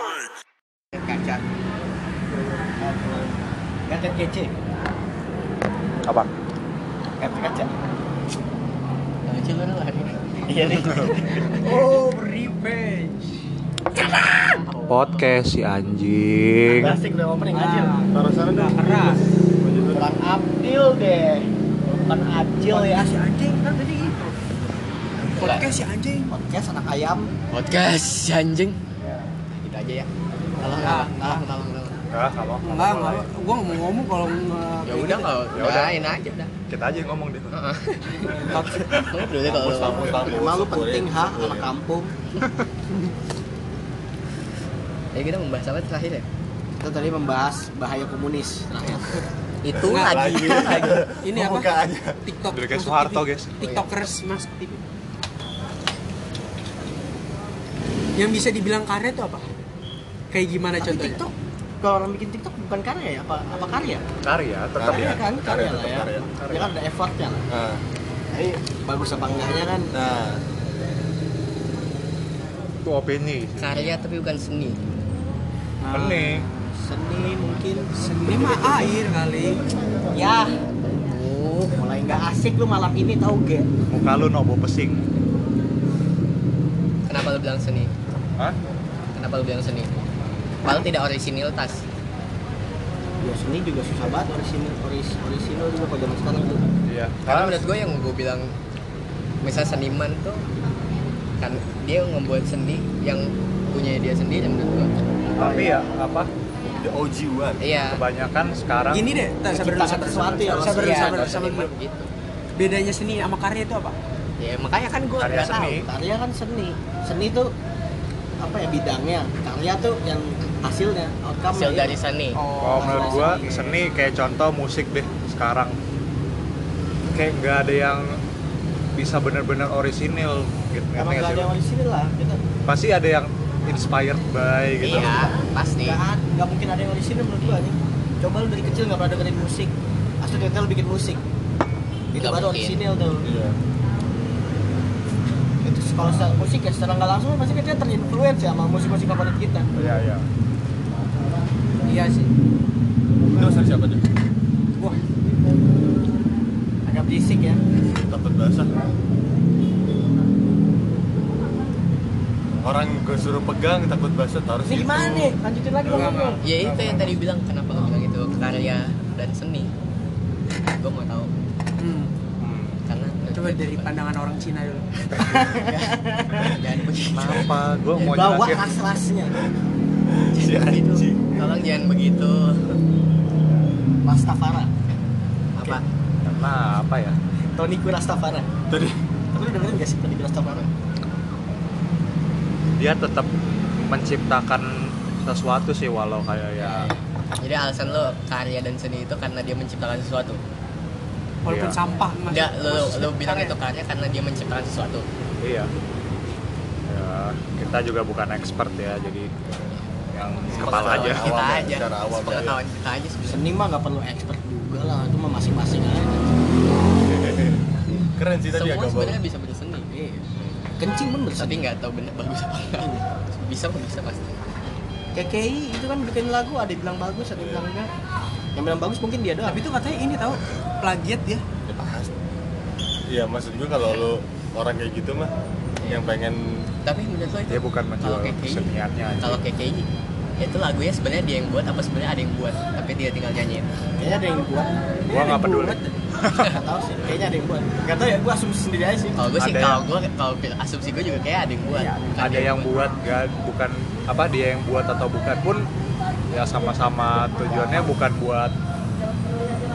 Kaca. Kaca kece. Apa? Kaca kaca. Lucu lu hari ini. Iya nih. Oh, revenge. Podcast si anjing. Asik udah opening aja. Taruh sana dong. keras. Kurang Abdil deh. Bukan Abdil ya. si anjing kan tadi gitu podcast si anjing Podcast anak ayam. Podcast si anjing. Aja ya. Tolong, Ya. tolong, tolong, tolong. Enggak, kalau enggak enggak gua nggak mau ngomong kalau nggak Ya udah kalau Ya udah. aja udah. kita aja yang ngomong deh. Heeh. Ngobrol deh kalau lu ngomong. Emang lu penting ha anak kampung. Ya kita membahas apa terakhir ya? Kita tadi membahas bahaya komunis. Itu Enggak. lagi, itu lagi. ini apa. TikTok Dari Soeharto, guys. tiktokers mas TV yang bisa dibilang karya itu apa kayak gimana Tapi contohnya TikTok kalau orang bikin TikTok bukan karya ya? Apa apa karya? Karya, tetap Karya. Karya kan karya lah ya. karya. Ya kan ada effortnya lah. Nah, Tapi bagus apa enggaknya kan? nah, itu opini. sih. Karya tapi bukan seni. Nah, Seni. Seni mungkin. ini mah air kali Ya, Oh, mulai nggak asik lu malam ini tahu gak? Muka lu nobo pesing. kenapa lu bilang seni? Hah? Kenapa lu bilang seni? Padahal tidak originalitas. Ya seni juga susah banget orisinil oris, orisinil juga kalau zaman sekarang tuh. Iya. Karena menurut gue yang gue bilang misal seniman tuh kan dia membuat seni yang punya dia sendiri menurut gue. Tapi ya apa? the OG one. Iya. Kebanyakan sekarang gini deh tar, sabar dulu sabar sesuatu ya, sabar Iya, sabar sabar dulu. gitu. bedanya seni sama karya itu apa Ya makanya kan gue Karya nggak tahu. seni. Karya kan seni. Seni tuh apa ya bidangnya? Karya tuh yang hasilnya, outcome Hasil dari seni. Kalau menurut gua seni kayak contoh musik deh sekarang. Kayak nggak ada yang bisa benar-benar orisinil gitu. Emang nggak ada yang orisinil lah. Kita Pasti ada yang inspired by gitu. Iya, pasti. nggak mungkin ada yang orisinil menurut gua nih. Coba lu dari kecil nggak pernah dengerin musik. Asli ternyata lu bikin musik. Itu baru orisinil tuh. Iya. Kalau secara musik ya secara nggak langsung pasti kan dia terinfluence ya sama musik-musik favorit kita. Iya, iya. iya sih Itu asal siapa tuh? wah Agak berisik ya. Takut basah. Orang gue suruh pegang takut basah taruh Ini gimana nih? Lanjutin lagi dong. Ya itu yang tadi bilang kenapa lo bilang itu karya dan seni. Gue mau tahu hmm. Coba gue dari pandangan orang Cina dulu jangan begitu. Kenapa? Gua mau Bawa. Si Jangan begitu. anjing. Tolong jangan begitu. Rastafara. Apa? Karena apa ya? Toniku Rastafara. Tadi Tapi lu dengerin gak sih Toniku Rastafara? Dia tetap menciptakan sesuatu sih walau kayak ya Jadi alasan lo karya dan seni itu karena dia menciptakan sesuatu. Walaupun Iya. sampah Enggak, lo, lo, bilang karya. itu karya karena dia menciptakan sesuatu. iya. Ya, kita juga bukan expert ya, jadi yang kepala aja. Kita aja, secara awam pengetahuan kita aja sebenarnya. Seni mah gak perlu expert juga lah, itu mah masing-masing aja. keren sih tadi Semua sebenarnya bisa berseni. Iya. Kencing pun Tapi berseni. nggak tahu bener bagus apa enggak. Bisa kok bisa pasti. KKI itu kan bikin lagu ada yang bilang bagus, ada yang bilang enggak. Yang bilang bagus mungkin dia doang. tapi itu katanya ini tahu plagiat ya Ya, pasti. Iya maksud gue kalau lu orang kayak gitu mah yang pengen Tapi menurut lo itu Dia bukan menjual kalau keseniannya aja. Kalau KKI itu lagunya sebenarnya dia yang buat apa sebenarnya ada yang buat tapi dia tinggal nyanyiin. Kayaknya ada yang buat. Gua nggak peduli. Gak tahu sih. Kayaknya ada yang buat. Gak tahu ya, gua asumsi sendiri aja sih. Kalau gue sih Ada kalau yang- gue kalau asumsi gue juga kayak ada yang buat. Iya, bukan ada dia yang buat gak bukan apa dia yang buat atau bukan pun ya sama-sama tujuannya bukan buat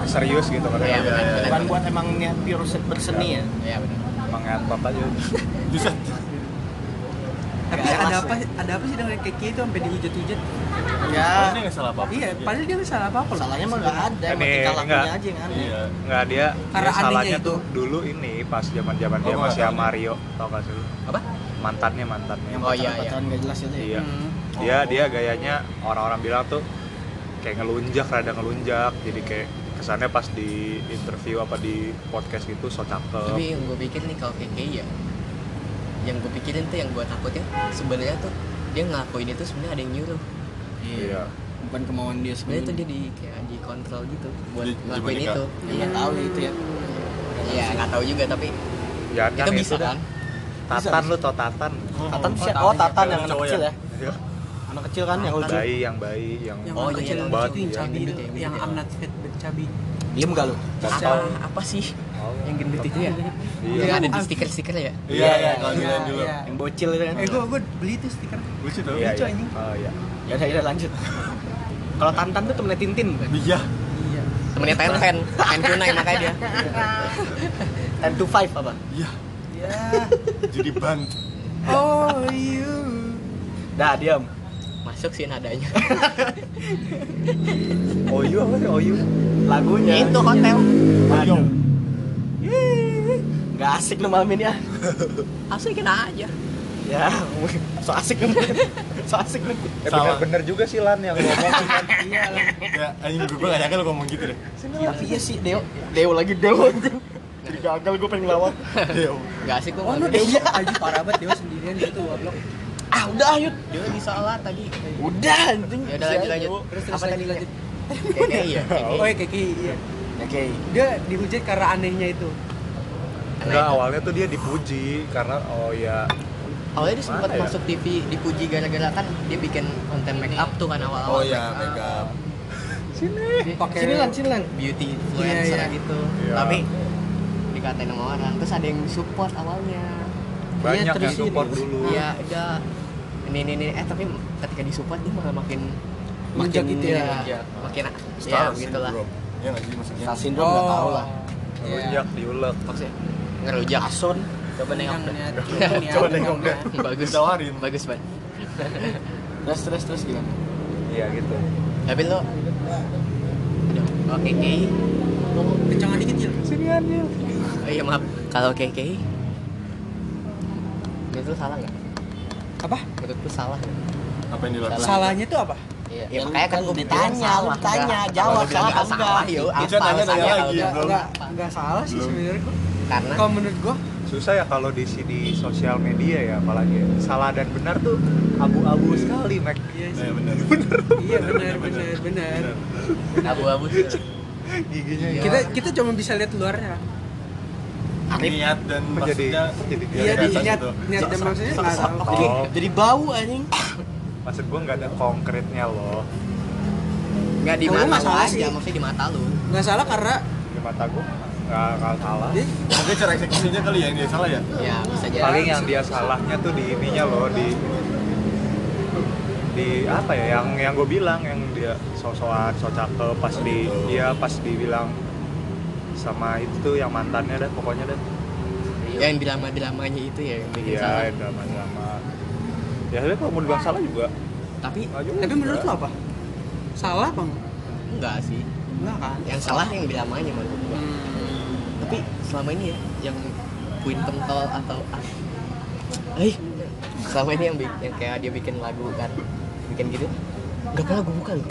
serius gitu kan Iya, benar, benar. Bukan buat emang niat pure se- berseni ya. Iya benar. emang ngetot aja bisa tapi Nggak ada apa ya. ada apa sih dengan KKI itu sampai dihujat-hujat Ya, ini nggak salah apa apa iya padahal dia nggak salah apa apa salahnya mah gak ada, emang Ini tingkah lakunya enggak. aja yang aneh. iya nggak dia Karena dia salahnya itu. tuh dulu ini pas zaman zaman dia Oh, masih sama. Mario tau gak sih? Apa? mantannya mantannya Oh, iya, pacaran-pacaran gak jelas itu ya. iya Hmm. Dia dia gayanya orang-orang bilang tuh kayak ngelunjak rada ngelunjak. Jadi kayak kesannya pas di interview apa di podcast gitu so cakep. Tapi yang gue pikir nih kalau KKI ya yang gue pikirin tuh yang gue takutnya sebenarnya tuh dia ngelakuin itu sebenarnya ada yang nyuruh. Iya. Bukan kemauan dia sebenarnya itu sebenarnya dia di kayak dikontrol gitu buat Di- ngelakuin itu. Ya, nggak tahu ya itu ya. Iya nggak tahu juga tapi ya kan itu. bisa kan? Tatan lu tau Tatan. Tatan Oh, siapa? Oh, Tatan. Tatan yang anak kecil ya. Iya. Anak kecil kan yang lucu. bayi yang bayi yang yang Oh, iya, kecil yang itu yang iya. cabi Yang fat but cabi Diem gak lu? apa apa sih Oh. yang gendut itu ya Iya. yang ada di stiker-stiker ya Iya, iya, kalau dilihat dulu. iya. Yang bocil itu kan. eh gua gua beli tuh stiker Lucu tuh. iya lucu, iya anjing. oh iya Ya udah, ya udah lanjut. Kalau Tantan tuh temennya Tintin kan? Iya. iya temennya Ten Ten Ten Kunai makanya dia Ten to five apa? Iya. ya Jadi ban. oh you Dah, diam. Masuk sih nadanya Oyu apa sih Oyu Lagunya. itu hotel Ayo. Gak asik lu malam ini ya. asikin aja Ya, so asik lu. So asik lu. eh Salah. bener, bener juga sih Lan yang ngomong kan iya lah Ya, anjing gue gak nyangka lu ngomong gitu deh. Tapi iya sih, Deo. Deo lagi Deo. Jadi gagal gue pengen ngelawak. Iya. nggak asik kok oh lu dia aja parah banget dia sendirian gitu goblok Ah, udah ayo. dia di salah tadi Udah anjing. ya udah lanjut lanjut terus terus apa tadi lanjut kayak iya kayak oh iya keki iya Oke. dia dihujat karena anehnya itu enggak awalnya tuh dia dipuji karena oh ya awalnya dia sempat ya? masuk TV dipuji gara-gara kan dia bikin konten make up tuh kan awal-awal Oh iya, makeup. pakai Sini lan, sini lan. beauty influencer Iya, iya. gitu Iya. tapi dikatain sama orang terus ada yang support awalnya banyak terus yang support ini. dulu iya udah ini ini ini eh tapi ketika disupport dia malah makin makin gitu ya. ya, makin ya Star begitulah syndrome. Iya nggak sih maksudnya? Star syndrome nggak tahu lah. Iya. rujak diulek maksudnya ngerujak Asun. coba nengok deh. niat- niat- Coba nengok deh. bagus Ditawarin. bagus banget Terus terus terus gimana? iya gitu tapi lo oke Kei kencangan dikit ya oh iya maaf kalau Kei menurut lu salah nggak apa menurut lu salah? Apa yang dilakukan? Salah. salahnya tuh apa Iya, Ya, ya, makanya kan gue ditanya, lu tanya, jawab, salah apa enggak? Itu apa nanya-nanya alasannya lagi, enggak enggak salah sih sebenarnya gua. Karena kalau menurut gua susah ya kalau di di sosial media ya apalagi salah dan benar tuh abu-abu sekali Mac iya sih benar. iya benar benar benar abu-abu sih. giginya Iya. kita kita cuma bisa lihat luarnya Niat dan Menjadi- maksudnya jadi- iya di niat niat dan maksudnya nggak tahu Jadi, Oh. jadi bau anjing. maksud gua nggak ada konkretnya loh Nggak di mata salah aja, sih. maksudnya di mata lu. nggak salah karena di mata gua nggak salah Mungkin cara eksekusinya kali ya yang dia salah ya? Ya, bisa jadi. paling yang dia salahnya tuh di ininya loh di di apa ya yang yang gue bilang yang dia sosokan so cakep pas di dia pas dibilang sama itu tuh yang mantannya dah pokoknya dah yang dilama-dilamanya itu ya yang bikin iya salah. drama drama ya tapi kalau mau dibilang salah juga. Tapi juga. tapi menurut lo apa? Salah apa enggak? Sih. enggak kan? Yang salah yang dilamanya menurut gua. Tapi selama ini ya yang Queen pentol atau ah, eh selama ini yang, yang kayak dia bikin lagu kan bikin gitu nggak pernah gue buka loh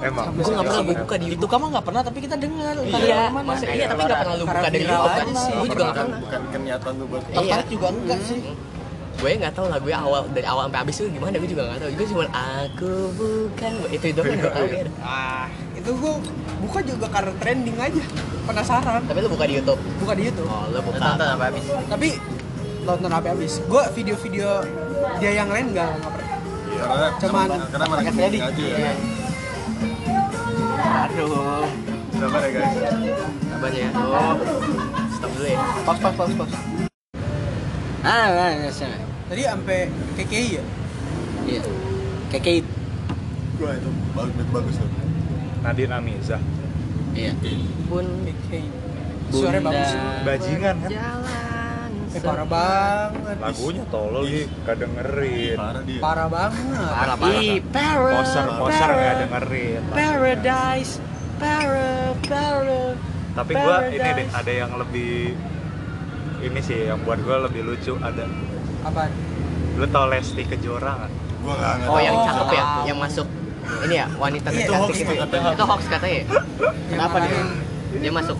emang. Gue nggak pernah gue buka di Itu kamu nggak pernah tapi kita dengar. iya maksudnya iya tapi nggak pernah lu buka dari YouTube kan aja sih. gue juga nggak Bukan, pernah. bukan kenyataan lu buat Iya. Tertarik juga enggak sih. gue nggak tahu lagunya awal dari awal sampai habis itu gimana gue juga nggak tahu. Gue cuma aku bukan. Itu itu kan gue tahu ya. Ah itu gua buka juga karena trending aja. Penasaran. Tapi lu buka di YouTube? Buka di YouTube. Oh lu buka. Nonton sampai habis. Tapi nonton sampai habis. Gua video-video dia yang lain nggak nggak pernah. Karena Cuman karena mereka aja. Ya. Aduh. Sabar ya guys. sabar ya oh stop dulu ya Pause, pause, pause, pause. Ah, nah, nah, nah. tadi sampai KKI ya Iya. Keke Gua itu bagus itu bagus tuh. Nadine Amiza Iya. pun KKI suaranya bagus bajingan kan jalan eh parah banget lagunya tolol Ih. sih gak dengerin Parah dia. parah banget parah parah Ih, para, poser poser para, gak dengerin Paradise, para, para. tapi gua ini deh ada yang lebih ini sih yang buat gua lebih lucu ada apa lu tau Lesti Kejora nggak Gua enggak enggak. oh yang cakep ya yang masuk ini ya wanita tercantik itu itu hoax katanya. itu hoax katanya ya? Kenapa dia? dia masuk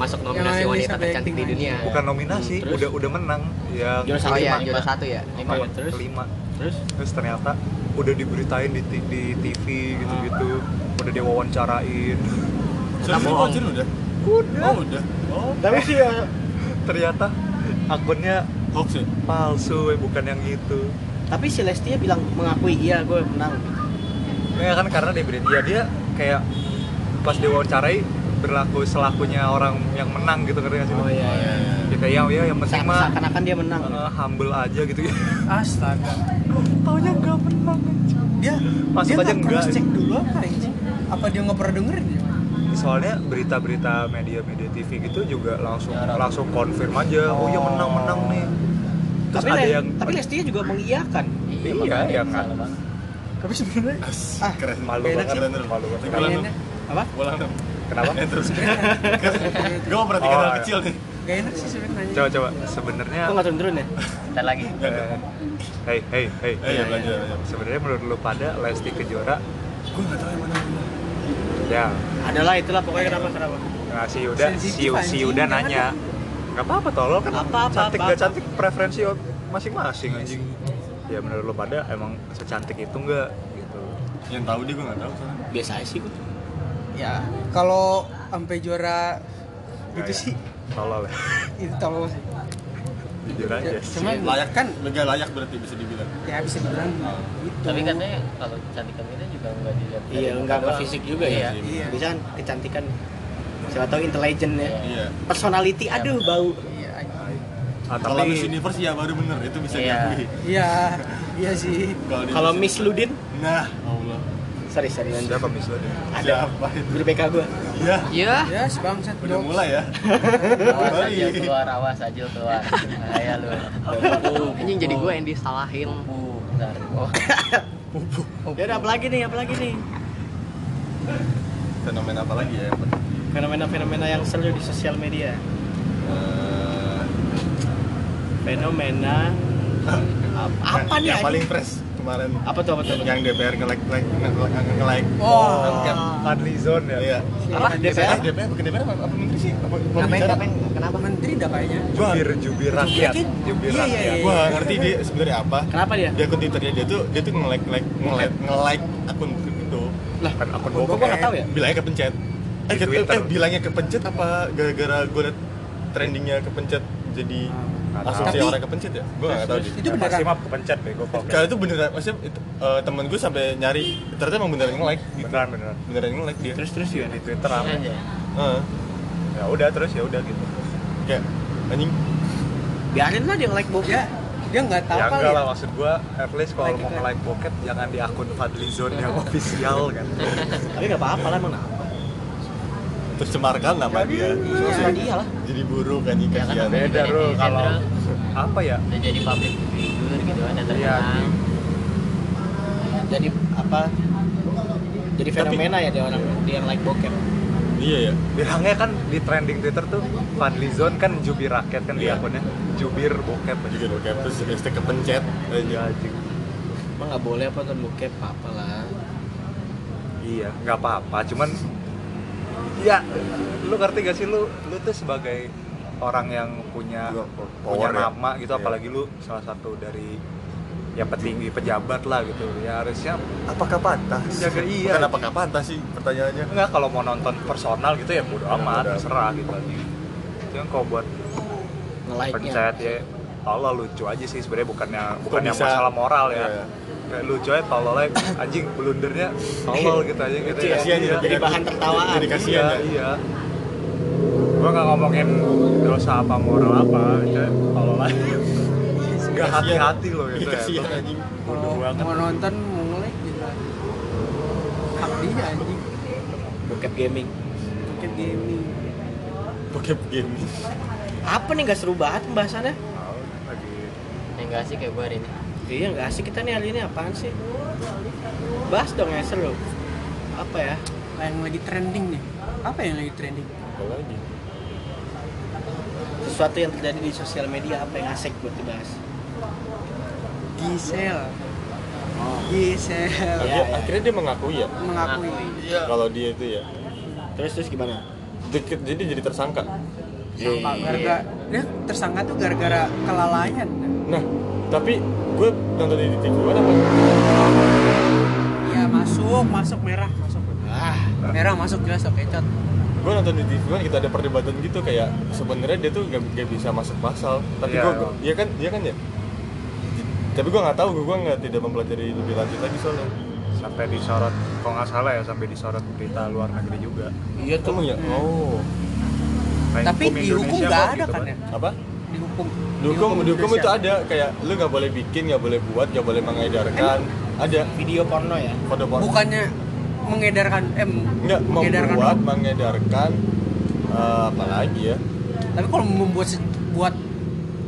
masuk nominasi Yang wanita tercantik di dunia bukan nominasi Hmm, terus? udah udah menang yang Juara satu iya lima, juara satu ya Lima, terus? kelima Terus? terus ternyata udah diberitain di, di TV gitu-gitu udah diwawancarain lu bohong. anjir udah? udah Oh udah. Oh Tapi sih ya, ternyata akunnya hoax ya? palsu eh, bukan yang gitu tapi si Lestia bilang mengakui iya gue menang. ya kan karena dia berita ya dia kayak pas diwawancarai berlaku selakunya orang yang menang gitu ngerti sih lu? iya iya. ya kayak ya, ya yang penting mah Seakan-akan dia menang. eh, humble aja gitu ya Astaga. taunya nggak menang. Dia Masuk dia aja nggak enggak. cross check dulu apa anjing? Apa dia nggak pernah dengerin ya? soalnya berita-berita media-media TV gitu juga langsung langsung konfirm aja oh iya menang menang nih terus tapi ada yang tapi Lestia juga mengiyakan. Iya, iya, salah kan. Tapi sebenarnya Ah, keren. malu banget sih. Keren, keren. malu banget Apa? Ulang. Kenapa Eh, terus. Gue mau perhatikan Oh, hal iya. kecil nih. gak enak sih sebenarnya. coba coba sebenarnya Kok nggak turun-turun ya? Ntar lagi. Enggak, enggak. hey hey hey Eh, ya belajar. sebenarnya menurut lu pada Lesti Kejora Gue nggak tahu yang mana. ya Adalah itulah pokoknya kenapa kenapa? nah si Yuda si, si Yuda nanya nggak apa-apa tolol kan Apa, apa, cantik apa, gak apa. cantik preferensi masing-masing anjing ya menurut lu pada emang secantik itu enggak gitu Yang tahu dia gue nggak tahu soalnya. Biasa aja sih gue. Ya, kalau sampai juara gitu Kayak sih tolol ya itu tolong sih. jujur aja Ya, cuman layak kan Lega layak berarti bisa dibilang. ya bisa dibilang gitu. Tapi katanya kalau cantikan itu juga nggak dilihat. Iya, enggak doang. fisik juga ya. Iya. Bisa kan kecantikan. Siapa tahu intelligent ya. Iya. Personality, aduh bau. Iya, ah, Kalau Miss tapi Universe ya baru bener itu bisa Iya. diakui. iya, iya sih. Kalau Miss Ludin, Nah, Allah. Sorry sorry lanjut. siapa Miss? Ada Siapa itu? guru BK gue. Iya. Iya. Ya, sebangsat Udah dong. mulai ya. Awas aja keluar, awas aja keluar. Bahaya lu. Anjing jadi gue yang disalahin. Uh, bentar. Oh. Ya udah apa lagi nih? Apa lagi nih? Fenomena apa lagi ya? Fenomena-fenomena yang seru di sosial media. Eh, Fenomena ap- apa nih? yang paling fresh kemarin Apa tuh apa tuh? yang DPR nge-like like nge- nge-like Oh. angket Fadli Zone ya iya Apa? DPR? DPR bukan DPR apa, apa menteri sih apa Ngapain, pembicara? ngapain? Kenapa? Menteri dah kayaknya. Gua jubir jubir rakyat Jubir. Iya, iya, rakyat iya. gua ngerti dia sebenarnya apa Kenapa dia? di akun twitternya dia tuh dia tuh nge-like like nge-like nge-like akun itu Lah, kan akun Kok bokep gua nggak tahu ya? bilangnya kepencet eh, ke- eh bilangnya kepencet apa gara-gara gue liat trendingnya kepencet jadi Nggak asumsi tahu. orang kepencet ya gue nggak tahu Itu Ya, beneran. pasti mah kepencet bego kok kalau itu beneran maksudnya itu, eh, temen gue sampai nyari ternyata emang beneran nge-like gitu. beneran beneran beneran nge-like dia Terus terus ya. di Twitter rame Aja. Heeh. ya udah terus ya udah gitu kayak anjing Biarin lah dia like bokep. Ya, dia nggak tahu ya kali enggak ya. lah maksud gua at least kalau Like mau kan. nge-like bokep jangan di akun Fadli Zone yang official kan Tapi nggak apa-apa lah emang apa. Tercemarkan nama dia Terserah dia lah. jadi buruk anjing Ya kan beda bro kalau apa ya Udah jadi public figure gitu kan, yang Iya, terkenal. Jadi apa? Jadi fenomena ya dia orang dia yang like bokep. iya ya bilangnya kan di trending Twitter tuh Fadli Zone kan jubir rakyat kan di Iya. akunnya jubir bokep juga bokep terus hashtag kepencet ya anjing. Emang nggak boleh apa tuh bokep apa lah. iya nggak apa-apa cuman ya lu ngerti gak sih lu lu tuh sebagai orang yang punya Juga punya power ya. nama gitu Iya. apalagi lu salah satu dari ya petinggi pejabat lah gitu ya harusnya apakah pantas Jaga iya. bukan apakah pantas sih pertanyaannya enggak kalau mau nonton personal gitu ya bodo Ya, amat terserah gitu aja cuman kalau buat Nge-like-nya. pencet ya Allah lucu aja sih sebenarnya bukannya bukan yang bisa? masalah moral ya Iya. Kayak lucu aja tolol aja anjing blundernya tolol gitu aja gitu ya ya, kasihan Iya. jadi bahan tertawaan. jadi kasihan iya, ya iya. gua nggak ngomongin dosa apa moral apa kayak tolol aja Kasihan. hati-hati loh gitu ya kasihan anjing Kalau banget. mau nonton mau nge-like gitu. Hak dia anjing. Bokep gaming. Bokep gaming. bokep gaming Apa nih nggak seru banget pembahasannya? Tahu, lagi Yang nggak asik kayak gue hari ini. Iya nggak asik kita nih hari ini apaan sih? Bahas dong yang seru. Apa ya? Yang lagi trending nih. Apa yang lagi trending? apa lagi Sesuatu yang terjadi di sosial media apa yang asik buat dibahas? Gisel. Gisel. Iya, Dia- iya. akhirnya dia mengakui ya Mengakui. kalau dia itu ya Terus terus gimana? deket jadi jadi tersangka Sangka gara-gara dia tersangka tuh gara-gara kelalaian. Nah, tapi gue nonton di TV One apa? Iya masuk, masuk merah, masuk. Ah, Merah masuk jelas oke cat. Gue nonton di TV One kita ada perdebatan gitu kayak sebenarnya dia tuh gak, gak bisa masuk pasal. Tapi Iya, gue, emang. iya kan, iya kan ya. Tapi gue nggak tahu, gue nggak tidak mempelajari lebih lanjut lagi soalnya. sampai disorot kalau nggak salah ya sampai disorot berita luar negeri juga iya tuh. Kamu ya? Oh, Kayak Tapi hukum dihukum Indonesia nggak kok ada gitu kan ya? apa? Dihukum. Dihukum, dihukum itu ada kayak lu nggak boleh bikin, nggak boleh buat, nggak boleh mengedarkan. Ada Video porno ya. kode porno. Bukannya mengedarkan eh Nggak mengedarkan membuat, doang. mengedarkan, eh, apa lagi ya? Tapi kalau membuat buat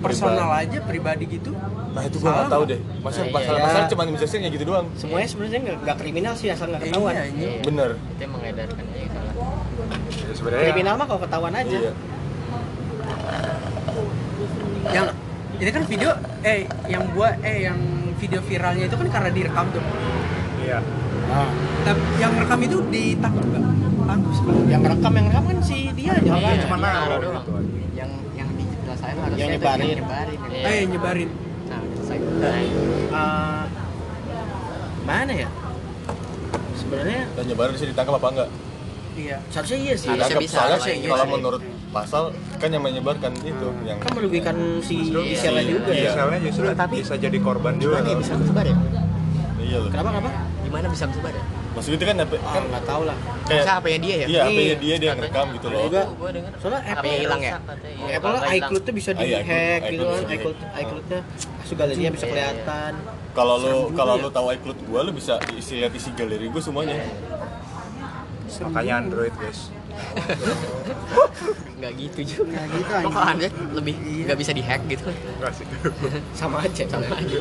personal aja pribadi gitu, Nah itu gue nggak tahu deh. Masa Nah, iya, pasal-pasal iya. cuma bisa kayak gitu doang. Semuanya sebenarnya nggak nggak kriminal sih asal nggak ketahuan. iya, iya. Iya. Bener. Itu mengedarkan aja salah. Ya, sebenarnya Kriminal mah kalau ketahuan aja. Iya. Yang ini kan video eh yang gua eh yang video viralnya itu kan karena direkam tuh. iya Ah. Tapi yang rekam itu ditangkap nggak? Tangkap sebenarnya. Yang rekam yang rekam kan si dia aja kan. cuma iya, naruh doang. gitu aja. yang yang dijelasin harusnya Yang nyebarin. yang nyebarin Iya. Eh nyebarin. nah selesai Ah, mana ya? Sebenarnya Dan nyebarin sih ditangkap apa enggak? Iya. seharusnya iya sih. Harusnya Ditangkap bisa, soalnya iya kalau menurut pasal kan yang menyebarkan itu yang Kan merugikan si Justru Gisela juga iya, ya. Giselnya justru Tapi- bisa jadi korban juga ya loh. bisa kesebar ya iya loh. Kenapa kenapa? gimana bisa kesebar ya Maksud itu kan apa Ah, kan nggak tahu lah. kayak masa HP-nya dia ya iya HP-nya Iya. dia dia yang rekam gitu loh. Juga. Soalnya HP-nya Apple hilang ya? Iya, Apple kalau hilang. iCloud-nya bisa Ah, iya, di-hack iCloud- gitu iCloud kan. iCloud iCloud-nya masuk galerinya bisa Iya, kelihatan. Kalau lu kalau ya. lu tahu iCloud gua lu bisa isi lihat isi galeri gua semuanya. makanya Android guys nggak gitu juga Nggak gitu, Kok anjing. kalau Android lebih Iya. nggak bisa dihack gitu Enggak sih Sama aja. Sama aja.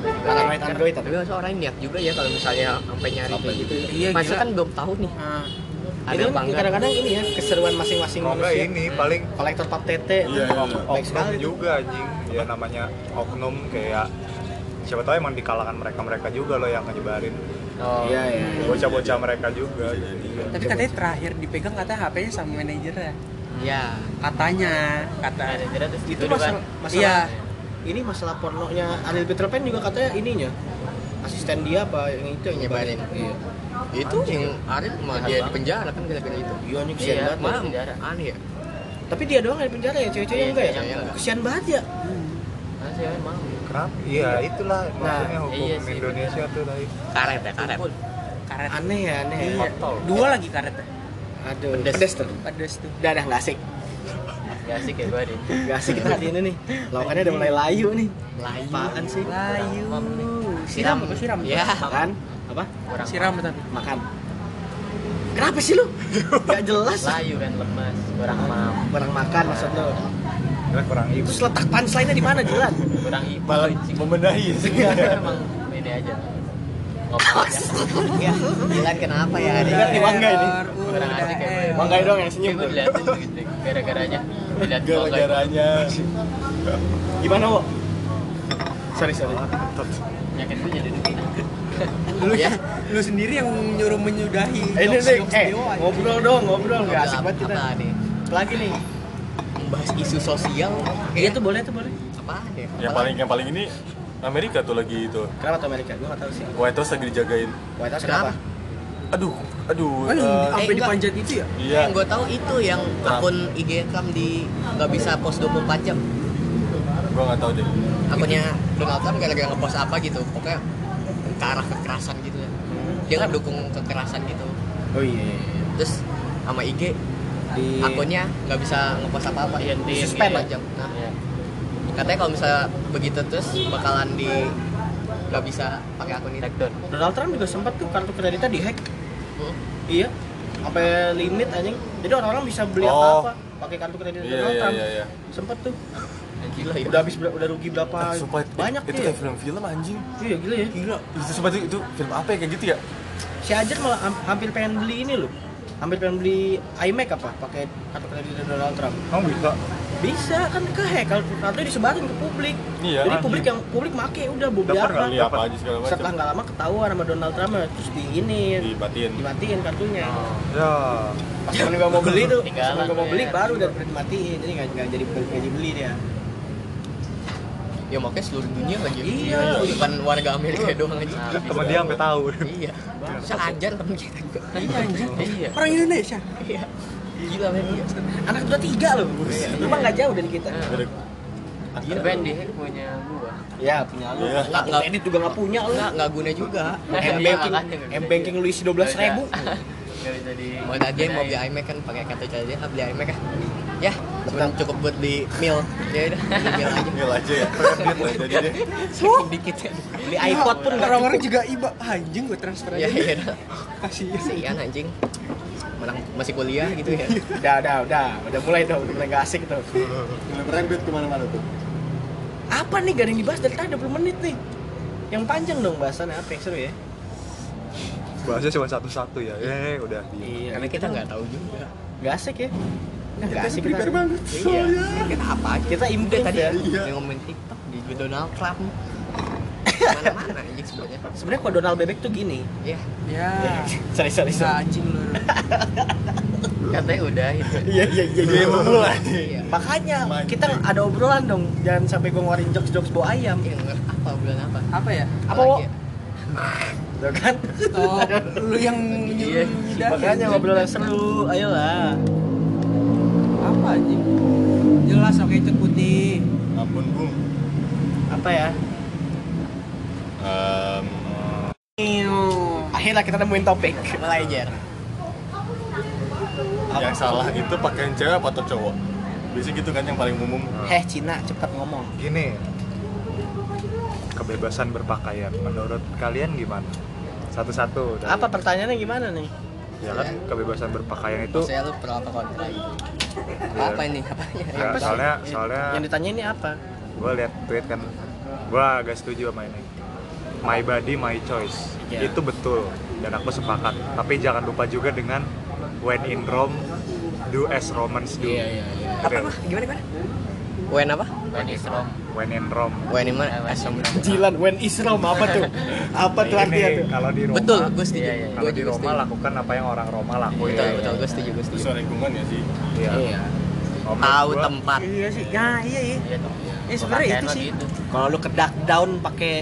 Paranoid Android tapi. tapi masa orang niat juga ya kalau misalnya sampai nyari kayak gitu Iya, masa kan belum tahu nih Nah, ada apa enggak kadang-kadang ini ya keseruan masing-masing kalau enggak manusia. ini paling Kolektor pap tete Iya, iya, iya. oknum juga anjing ya namanya oknum kayak siapa tahu emang di kalangan mereka mereka juga loh yang nyebarin Oh. Iya iya. iya. bocah-bocah mereka juga jadi tapi katanya terakhir dipegang katanya HP-nya sama manajernya. ya Katanya, kata Manajernya terus Itu kan. masalah masalah Iya. ini masalah pornonya Ariel Peter Pan juga katanya ininya asisten dia apa yang itu yang Nyebarin. Iya. itu yang Arif malah dia di penjara kan gara-gara itu Iya nih kesian Iya, banget. penjara. aneh ya Tapi dia doang yang di penjara ya, cewek-ceweknya Iya, enggak ya? Kesian banget ya. Nah, sih emang. Kenapa iya itulah maksudnya hukum iya sih, Indonesia tuh tadi karet ya karet karet. Aneh ya, aneh ya. Iya. Dua lagi karetnya. Aduh, Pedes. pedes tuh. Pedes tuh. Udah, udah, nggak asik. Gak asik ya gua deh. Nggak asik kita hari ini nih. Lawakannya udah mulai layu nih. layu Apaan sih? Layu. Siram, apa siram? ya Makan? Apa? Kurang Siram tapi. Makan. Kenapa sih lu? Gak jelas. layu kan lemas, kurang mam, Barang makan maksud lu. Kira kurang ibu Terus letak punchline-nya di mana, Jilan? Kurang ibu. Malah membenahi sih. emang ini aja. Iya. Jilan kenapa ya hari Jilan di Mangga ini. Kurang asik ya. Mangga doang yang senyum gue diliatin gitu, gara-garanya. Dilihat Gara-garanya Gimana, Wo? Sorry, sorry. Yakin gue jadi. Lu Ya. lu sendiri yang nyuruh menyudahi. Eh, ini nih, jokes-jokes eh, ngobrol dong, ngobrol. Gak asik banget kita. apa nih Lagi nih. membahas isu sosial Iya tuh boleh tuh boleh. Apa ya yang paling yang paling ini Amerika tuh lagi itu. Kenapa tuh Amerika? Gue gak tahu sih. White House lagi dijagain. White House Kenapa? kenapa? Aduh, aduh. Yang eh, sampai enggak. dipanjat itu ya? iya. yang gue tahu itu yang akun IG Trump di nggak bisa post 24 jam Gua nggak tahu deh. akunnya Donald Trump gara-gara ngepost apa gitu pokoknya ke arah kekerasan gitu ya dia ngedukung kekerasan gitu Oh iya. terus sama IG Di akunnya nggak bisa ngepost apa-apa Iya, di di- suspend iya. jam nah, Iya. Katanya kalau misalnya begitu terus bakalan di nggak bisa pakai akun itu Take down. Donald Trump juga sempat tuh kartu kreditnya dihack. Hmm. Iya. Sampai limit anjing. Jadi orang-orang bisa beli Oh. apa-apa pakai kartu kredit Iya, Donald iya, Trump. iya, iya. Sempet tuh. gila ya Udah habis udah rugi berapa Eh, sumpah, banyak itu ya. kayak film-film anjing. Iya gila ya. Gila. Itu sumpah itu, itu film apa ya kayak gitu ya? Si Ajar malah ham- hampir pengen beli ini loh. Hampir pengen beli iMac apa pakai kartu kredit Donald Trump. kamu bisa Bisa kan kehack kalau atau disebarin ke publik. Iya. Jadi publik yang publik make udah nggak? Lihat apa aja segala macam Setelah nggak lama ketahuan sama Donald Trump terus di ini dibatiin dimatiin kartunya. Ya. Pas temen gua mau beli tuh, pas temen gua mau beli ya. baru udah dimatiin. Jadi nggak nggak jadi nggak jadi beli dia. ya makanya seluruh dunia lagi Iya. bukan warga Amerika doang aja Temen dia sampai tahu. iya bisa ajar temen kita juga Iya anjing. iya Orang Indonesia. iya gila men iya Anak udah tiga loh, memang nggak jauh dari kita. Tapi yang di hack punya gua. Ya punya lu. Iya. Nggak edit juga nggak punya lu. nggak nggak guna juga M Iya, banking, M banking lu isi dua belas ribu. Gak bisa di. mau tadi mau beli iMac kan pakai kartu charger ah, beli iMac kan ya cuma cukup buat beli meal ya udah beli meal aja Ngel aja ya Ngel jadi deh saking dikit ya Beli iPod pun nggak Orang-orang cukup. juga iba Ah, anjing gue transfer ya aja. iya dah. Kasih. kasihan anjing mana masih kuliah gitu ya Udah, udah, udah, udah mulai tuh, udah mulai nggak asik tuh. Rembet ke mana-mana tuh Apa nih gak ada yang dibahas dari tadi 20 menit nih? Yang panjang dong bahasannya apa yang seru ya? Bahasnya cuma satu-satu ya. Eh, udah. Iya, karena kita nggak tahu juga nggak asik ya? Nah, nggak asik kita. banget Iya. kita apa aja Kita improve tadi ya. ya yang ngomongin TikTok di Donald Trump mana-mana anjing sebenarnya Sebenarnya kalau Donald Bebek tuh gini. ya Ya. sorry, sorry, Bisa sorry. anjing lu. Katanya udah itu. Iya, iya, iya, iya. mulai iya Makanya kita ada obrolan dong. Jangan sampai gue ngeluarin jokes-jokes bau ayam. Iya, nggak- apa bulan apa Apa ya? Apa, Wo? ya? Tuh kan? Stop. Lu yang Iya. Makanya obrolan seru. Ayolah. Apa anjing? Jelas oke itu putih. Ampun Bung Apa ya? Em, Akhirnya kita nemuin topik. mulai jar Yang salah itu pakaian cewek apa atau cowok? Biasanya gitu kan yang paling umum Heh, Cina, cepat ngomong. Gini. Kebebasan berpakaian menurut kalian gimana? Satu-satu. dari- Apa pertanyaannya gimana nih? Ya kan kebebasan berpakaian itu saya lu pro apa kontra apa, apa ini apanya ya, Apa sih? soalnya soalnya Yang ditanya ini apa? gue lihat tweet kan gue agak setuju sama ini my body my choice Iya. itu betul dan aku sepakat tapi jangan lupa juga dengan when in Rome do as Romans do iya. apa apa gimana gimana Wen apa When is wrong. when in Rome Wen ini mana asam Jilan when is Rome apa tuh? apa tuh Ini artinya tuh? kalau di Roma betul gue setuju Iya, iya, iya. kalau di Roma setuju lakukan apa yang orang Roma lakuin betul betul gue setuju gue setuju Sesuai lingkungan ya sih Iya. Iya. Tahu gua, tempat Iya sih. Ya, iya iya. Iya. Eh, sebenarnya itu sih. gitu. Kalau lu ke duck down pakai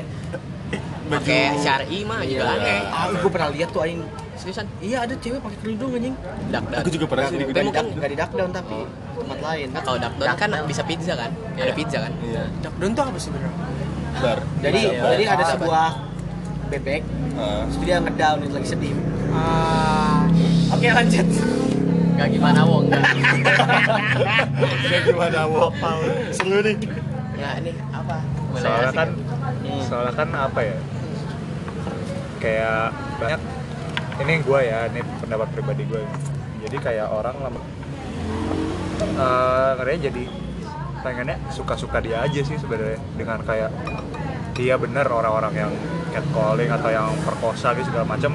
pakai syari mah juga aneh ah, gue pernah lihat tuh aing. seriusan Iya, ada cewek pakai kerudung anjing. dak dak Aku juga pernah sih di di mungkin di duck down tapi tempat lain. nah kalau dak down kan bisa pizza kan ada Iya. pizza kan Iya Duckdown tuh apa sebenarnya? Bar Jadi Iya, jadi ada iya. sebuah bebek, Ah. terus dia ngedown itu lagi sedih. Ah, Oke, lanjut. Gak gimana wong enggak. Kayak gimana Wo? Seru nih ya ini apa soalnya kan ya. soalnya kan apa ya kayak banyak ini gue ya ini pendapat pribadi gue jadi kayak orang lama katanya jadi pengennya suka-suka dia aja sih sebenarnya. Dengan kayak dia bener orang-orang yang catcalling atau yang perkosa gitu segala macam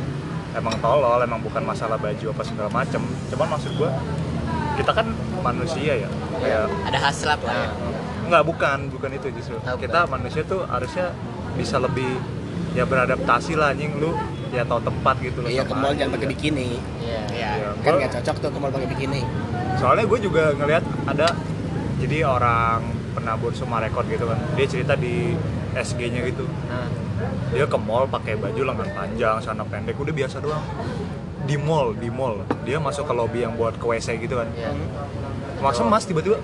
emang tolol emang bukan masalah baju apa segala macam cuman maksud gue kita kan manusia ya kayak ada hasrat lah ya Enggak, bukan, bukan itu justru. Oh, kita manusia tuh harusnya bisa lebih ya beradaptasi lah anjing lu ya tahu tempat gitu loh. Iya, ke mall jangan pakai bikini. Iya. ya Iya, Kan nggak cocok tuh ke mall pakai bikini. Soalnya gue juga ngelihat ada jadi orang penabur semua rekor gitu kan. Dia cerita di SG-nya gitu. Nah, Dia ke mall pakai baju lengan panjang, celana pendek, udah biasa doang. Di mall, di mall. Dia masuk ke lobby yang buat ke WC gitu kan. iya. Maksudnya mas tiba-tiba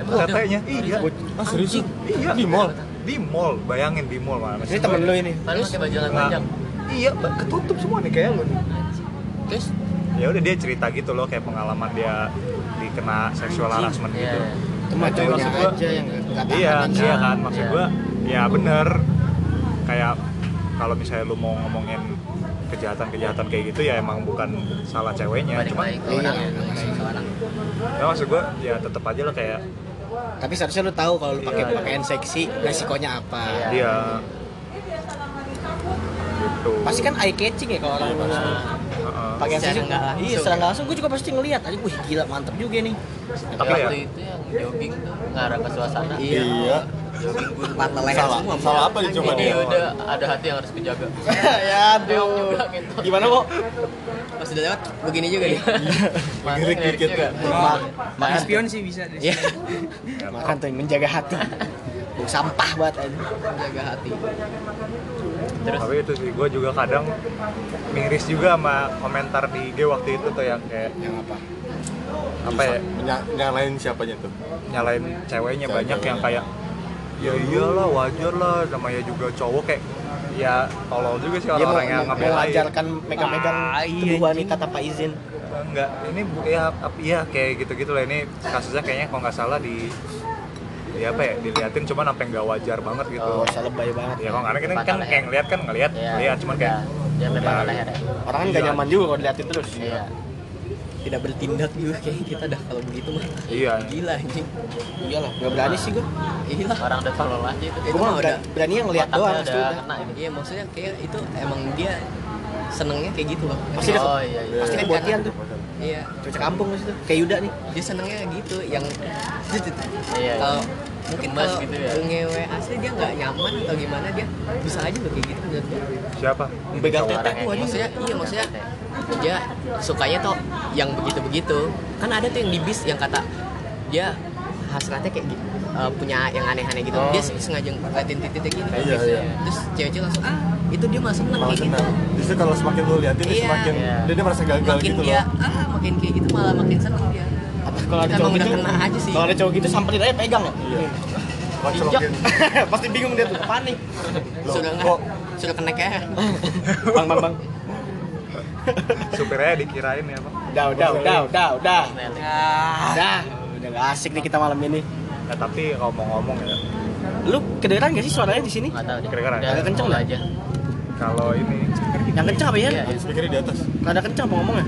tetenya iya Ah serius? iya Di mall? Di mall bayangin di mall Mas. Ini temen lu ini. Padahal pakai baju lengan panjang. iya ketutup semua nih kayak lu nih terus ya udah dia cerita gitu loh kayak pengalaman dia dikena seksual harassment Iya. gitu Itu mah Tapi cowoknya maksud gua- aja yang iya aja. iya kan maksud Iya. gua ya bener kayak kalau misalnya lu mau ngomongin kejahatan-kejahatan kayak gitu ya emang bukan salah ceweknya cuma Iya. orang ya. ya maksud gua ya tetap aja lo kayak Tapi seharusnya lu tahu kalau lu pakai Iya. pakaian seksi resikonya apa. Iya. dia gitu Pasti kan eye catching ya kalau orang Heeh. pakai Secara accessory nggak langsung. iya secara nggak langsung gue juga pasti ngeliat aja wih gila mantep juga nih Tapi waktu ya- itu yang jogging tuh ngarah ke suasana. Iya. Iya. Jogging gue patah leher Salah- semua. salah apa nih coba Ini dia? udah ada hati yang harus kujaga. ya aduh gitu. gimana kok Pas udah lewat begini juga dia. Mana Ngerik ngerik dikit. Makan spion sih bisa deh. Iya. makan tuh yang menjaga hati sampah banget aja Jaga hati. Terus tapi itu sih gue juga kadang miris juga sama komentar di IG waktu itu tuh yang kayak yang apa apa ya Nya- nyalain siapanya tuh nyalain ceweknya Cewek. banyak yang kayak ya iyalah wajar lah namanya juga cowok kayak ya tolol juga sih dia mau, orang-orang yang ngebelain mengajarkan megang-megang Ah, iya, tubuh wanita tanpa izin enggak ini bu ya iya kayak gitu-gitu lah ini kasusnya kayaknya kalau nggak salah di di apa ya diliatin cuman sampai nggak wajar banget gitu oh lebay banget ya kalau karena kan, Patah kan leher. kayak ngeliat kan ngeliat Iya. lihat cuman kayak dia memang Ya. leher ya. orang kan gak Iya. nyaman juga kalau diliatin terus Iya. Tidak bertindak juga kayak kita dah kalau begitu mah. iya Gila anjing. iyalah gak berani sih gue Gila. Orang udah tolol aja itu. gue mah udah berani yang ngeliat doang udah kena ini. Iya maksudnya kayak itu emang dia senengnya kayak gitu loh. Pasti Oh iya iya. pasti Kan karena- tuh Iya. cocok kampung situ kayak Yuda nih Dia senengnya gitu yang Iya. kalau mungkin kalau gitu ya. ngewe asli dia nggak nyaman atau gimana dia bisa aja loh kayak gitu menurut gue. siapa begal Cowok. tete gua aja maksudnya iya maksudnya dia sukanya tuh yang begitu-begitu kan ada tuh yang di bis yang kata dia hasratnya kayak gitu eh, punya yang aneh-aneh gitu Oh. dia sengaja ngeliatin titiknya gini Iya, iya. terus cewek-cewek langsung ah itu dia malah seneng malah kayak gitu senang justru kalau semakin lu liatin dia Iya. semakin Iya. dia, dia merasa gagal makin gitu dia loh ah makin kayak gitu malah makin seneng dia kalau ada cowok gitu aja sih. kalau ada cowok gitu samperin aja pegang. Ya iya pasti bingung dia tuh panik loh, sudah nggak? kok? Sudah kena kayak bang bang bang. Supirnya dikirain ya pak udah udah udah udah udah. Ah, udah. Udah gak asik nih kita malam ini. Ya, tapi kalau mau ngomong ya. Lu kedengeran gak sih suaranya di sini? Tahu. Udah, agak kenceng nggak? aja. kalau ini yang kencang apa ya? Iya, iya. speakernya di atas. Rada kencang apa ngomongnya?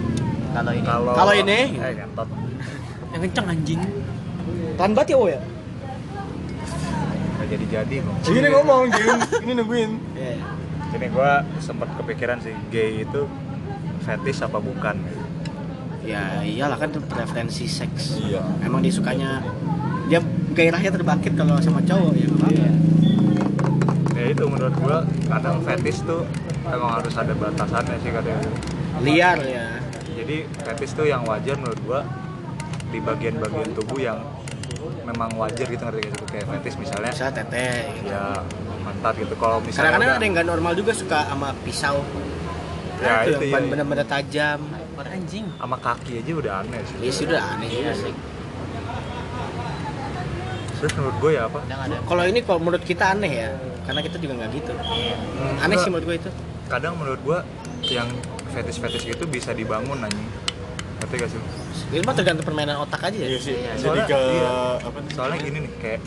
Kalau ini. Kalau ini? eh ngentot kenceng anjing. pelan banget ya wo ya? Nggak jadi jadi loh ini ngomong Jim ini nungguin. Iya. ini gue sempet kepikiran sih gay itu fetish apa bukan? Ya iyalah kan preferensi seks. Iya. Emang dia sukanya dia gairahnya terbangkit kalau sama cowok ya. Apa-apa. ya itu menurut gue kadang fetish tuh emang harus ada batasannya sih kadang liar ya. Jadi fetish tuh yang wajar menurut gue di bagian-bagian tubuh yang memang wajar gitu ngerti sih? Kayak fetish misalnya. Misalnya gitu. ya mantap gitu. Kalau misalnya kadang-kadang ada yang nggak normal juga suka sama pisau. Ya, itu itu yang ya. bener-bener tajam. Anjing. sama kaki aja udah aneh sih. Ya sudah aneh. Juga sih. Terus menurut gue ya apa? Kalau ini kalau menurut kita aneh ya karena kita juga nggak gitu. Hmm, aneh sih menurut gue itu. Kadang menurut gue yang fetish-fetish gitu bisa dibangun anjing ngerti gak sih? Itu mah tergantung permainan otak aja iya ya sih Iya, jadi soalnya- ke iya. apa nih soalnya gini nih kayak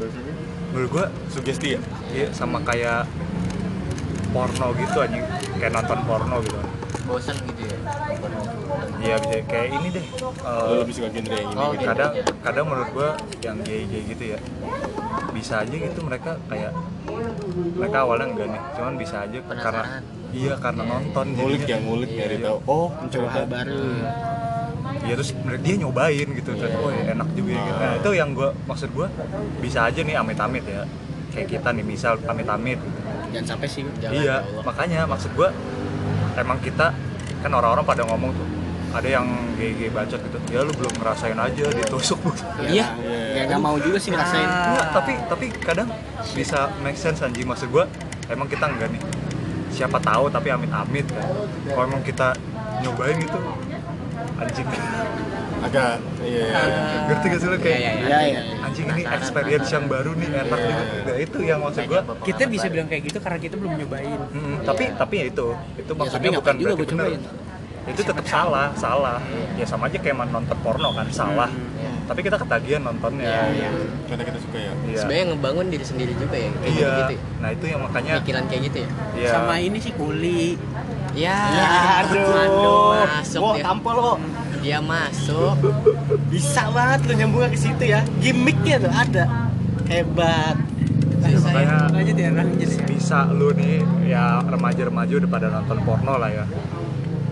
menurut gue sugesti ya? iya sama kayak porno gitu anjing. Kayak nonton porno gitu. Bosan gitu ya. iya bisa kayak ini deh eh, lu lebih suka genre yang ini Oh, gitu. kadang kadang menurut gua yang gay gay gitu ya bisa aja gitu mereka kayak mereka awalnya enggak nih cuman bisa aja karena Penasaran. iya karena nonton ngulik jadinya. ya ngulik Iya, nyari iya. tahu. Oh mencoba. hal baru Iya terus dia nyobain gitu terus oh ya enak juga ya gitu. Nah itu yang gua maksud gua bisa aja nih amit-amit ya kayak kita nih misal amit-amit gitu. jangan sampai sih Jangan, iya ya Allah. makanya maksud gua emang kita kan orang-orang pada ngomong tuh ada yang gay-gay bacot gitu ya lu belum ngerasain aja ditusuk iya Iya. ya nggak mau juga sih ngerasain Enggak, tapi tapi kadang bisa make sense anjing maksud gua emang kita enggak nih siapa tahu tapi amit-amit kan kalau emang kita nyobain gitu anjing. Agak iya iya, iya. ngerti gak sih lo kayak Iya, iya, iya. iya anjing ini experience yang baru nih enak Iya. nih. nah, itu yang maksud gua. Kita bisa bilang kayak gitu karena kita belum nyobain. Mm, tapi tapi ya itu. Itu maksudnya bukan berarti benar itu tetap salah salah. Ya sama aja kayak nonton porno kan salah. Iya. tapi kita ketagihan nontonnya. Iya, iya. karena kita suka ya. Iya. sebenarnya ngebangun diri sendiri juga ya kayak iya. gitu, gitu nah itu yang makanya pikiran kayak gitu ya. Ya Sama ini sih kuli. Ya, ya aduh. Aduh masuk Wah, dia tampol lo dia masuk. Bisa banget lo nyambungnya ke situ ya. Gimmicknya tuh ada. Hebat. Ya, makanya lanjut ya. bisa lu nih ya remaja-remaja udah pada nonton porno lah ya.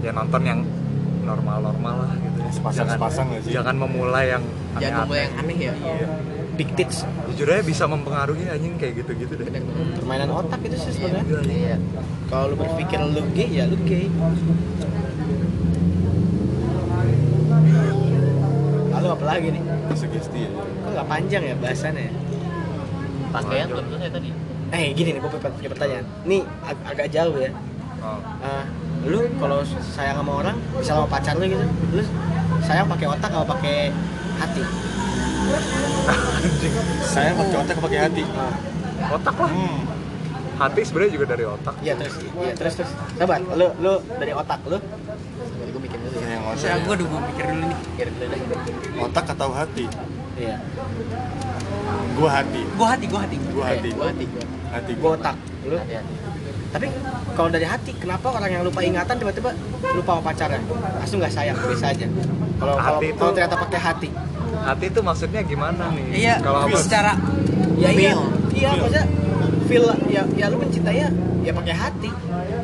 Ya nonton yang normal-normal lah gitu. Sepasang-sepasang nggak sih? jangan memulai yang jangan mulai yang aneh-aneh aneh ya. Big tits. Jujur aja bisa mempengaruhi anjing kayak gitu-gitu deh. Permainan otak itu sih sebenarnya. Iya kalau lu berpikir lu gay ya lu gay. Lalu apa lagi nih? Sugesti ya. Kok nggak panjang ya bahasannya? Ya? pakaian belum selesai tadi. Eh gini nih gue punya pertanyaan. Nih ag- agak jauh ya. Oh. Eh, lu kalau sayang sama orang bisa sama pacar lu gitu. Lu sayang pakai otak atau pakai hati saya pakai otak pakai hati. Otak lah. Hmm. hati sebenarnya juga dari otak. Iya terus iya terus terus. Coba lu lu dari otak lu. Sambil gue mikir dulu. Ya otak. Gue udah mau mikir dulu nih. mikir dulu deh otak atau hati? Iya. Gua hati. Gue hati, gue hati. gua hati. Gue hati. Gue hati gua. Otak lu. Hati-hati tapi kalau dari hati kenapa orang yang lupa ingatan tiba-tiba lupa sama pacarnya? Asli nggak sayang biasa aja. Kalau kalau Hati itu- kalau ternyata pakai hati hati itu maksudnya gimana nih? Iya, kalau secara ya iya. Feel. iya maksudnya feel ya ya lu mencintai ya ya pakai hati.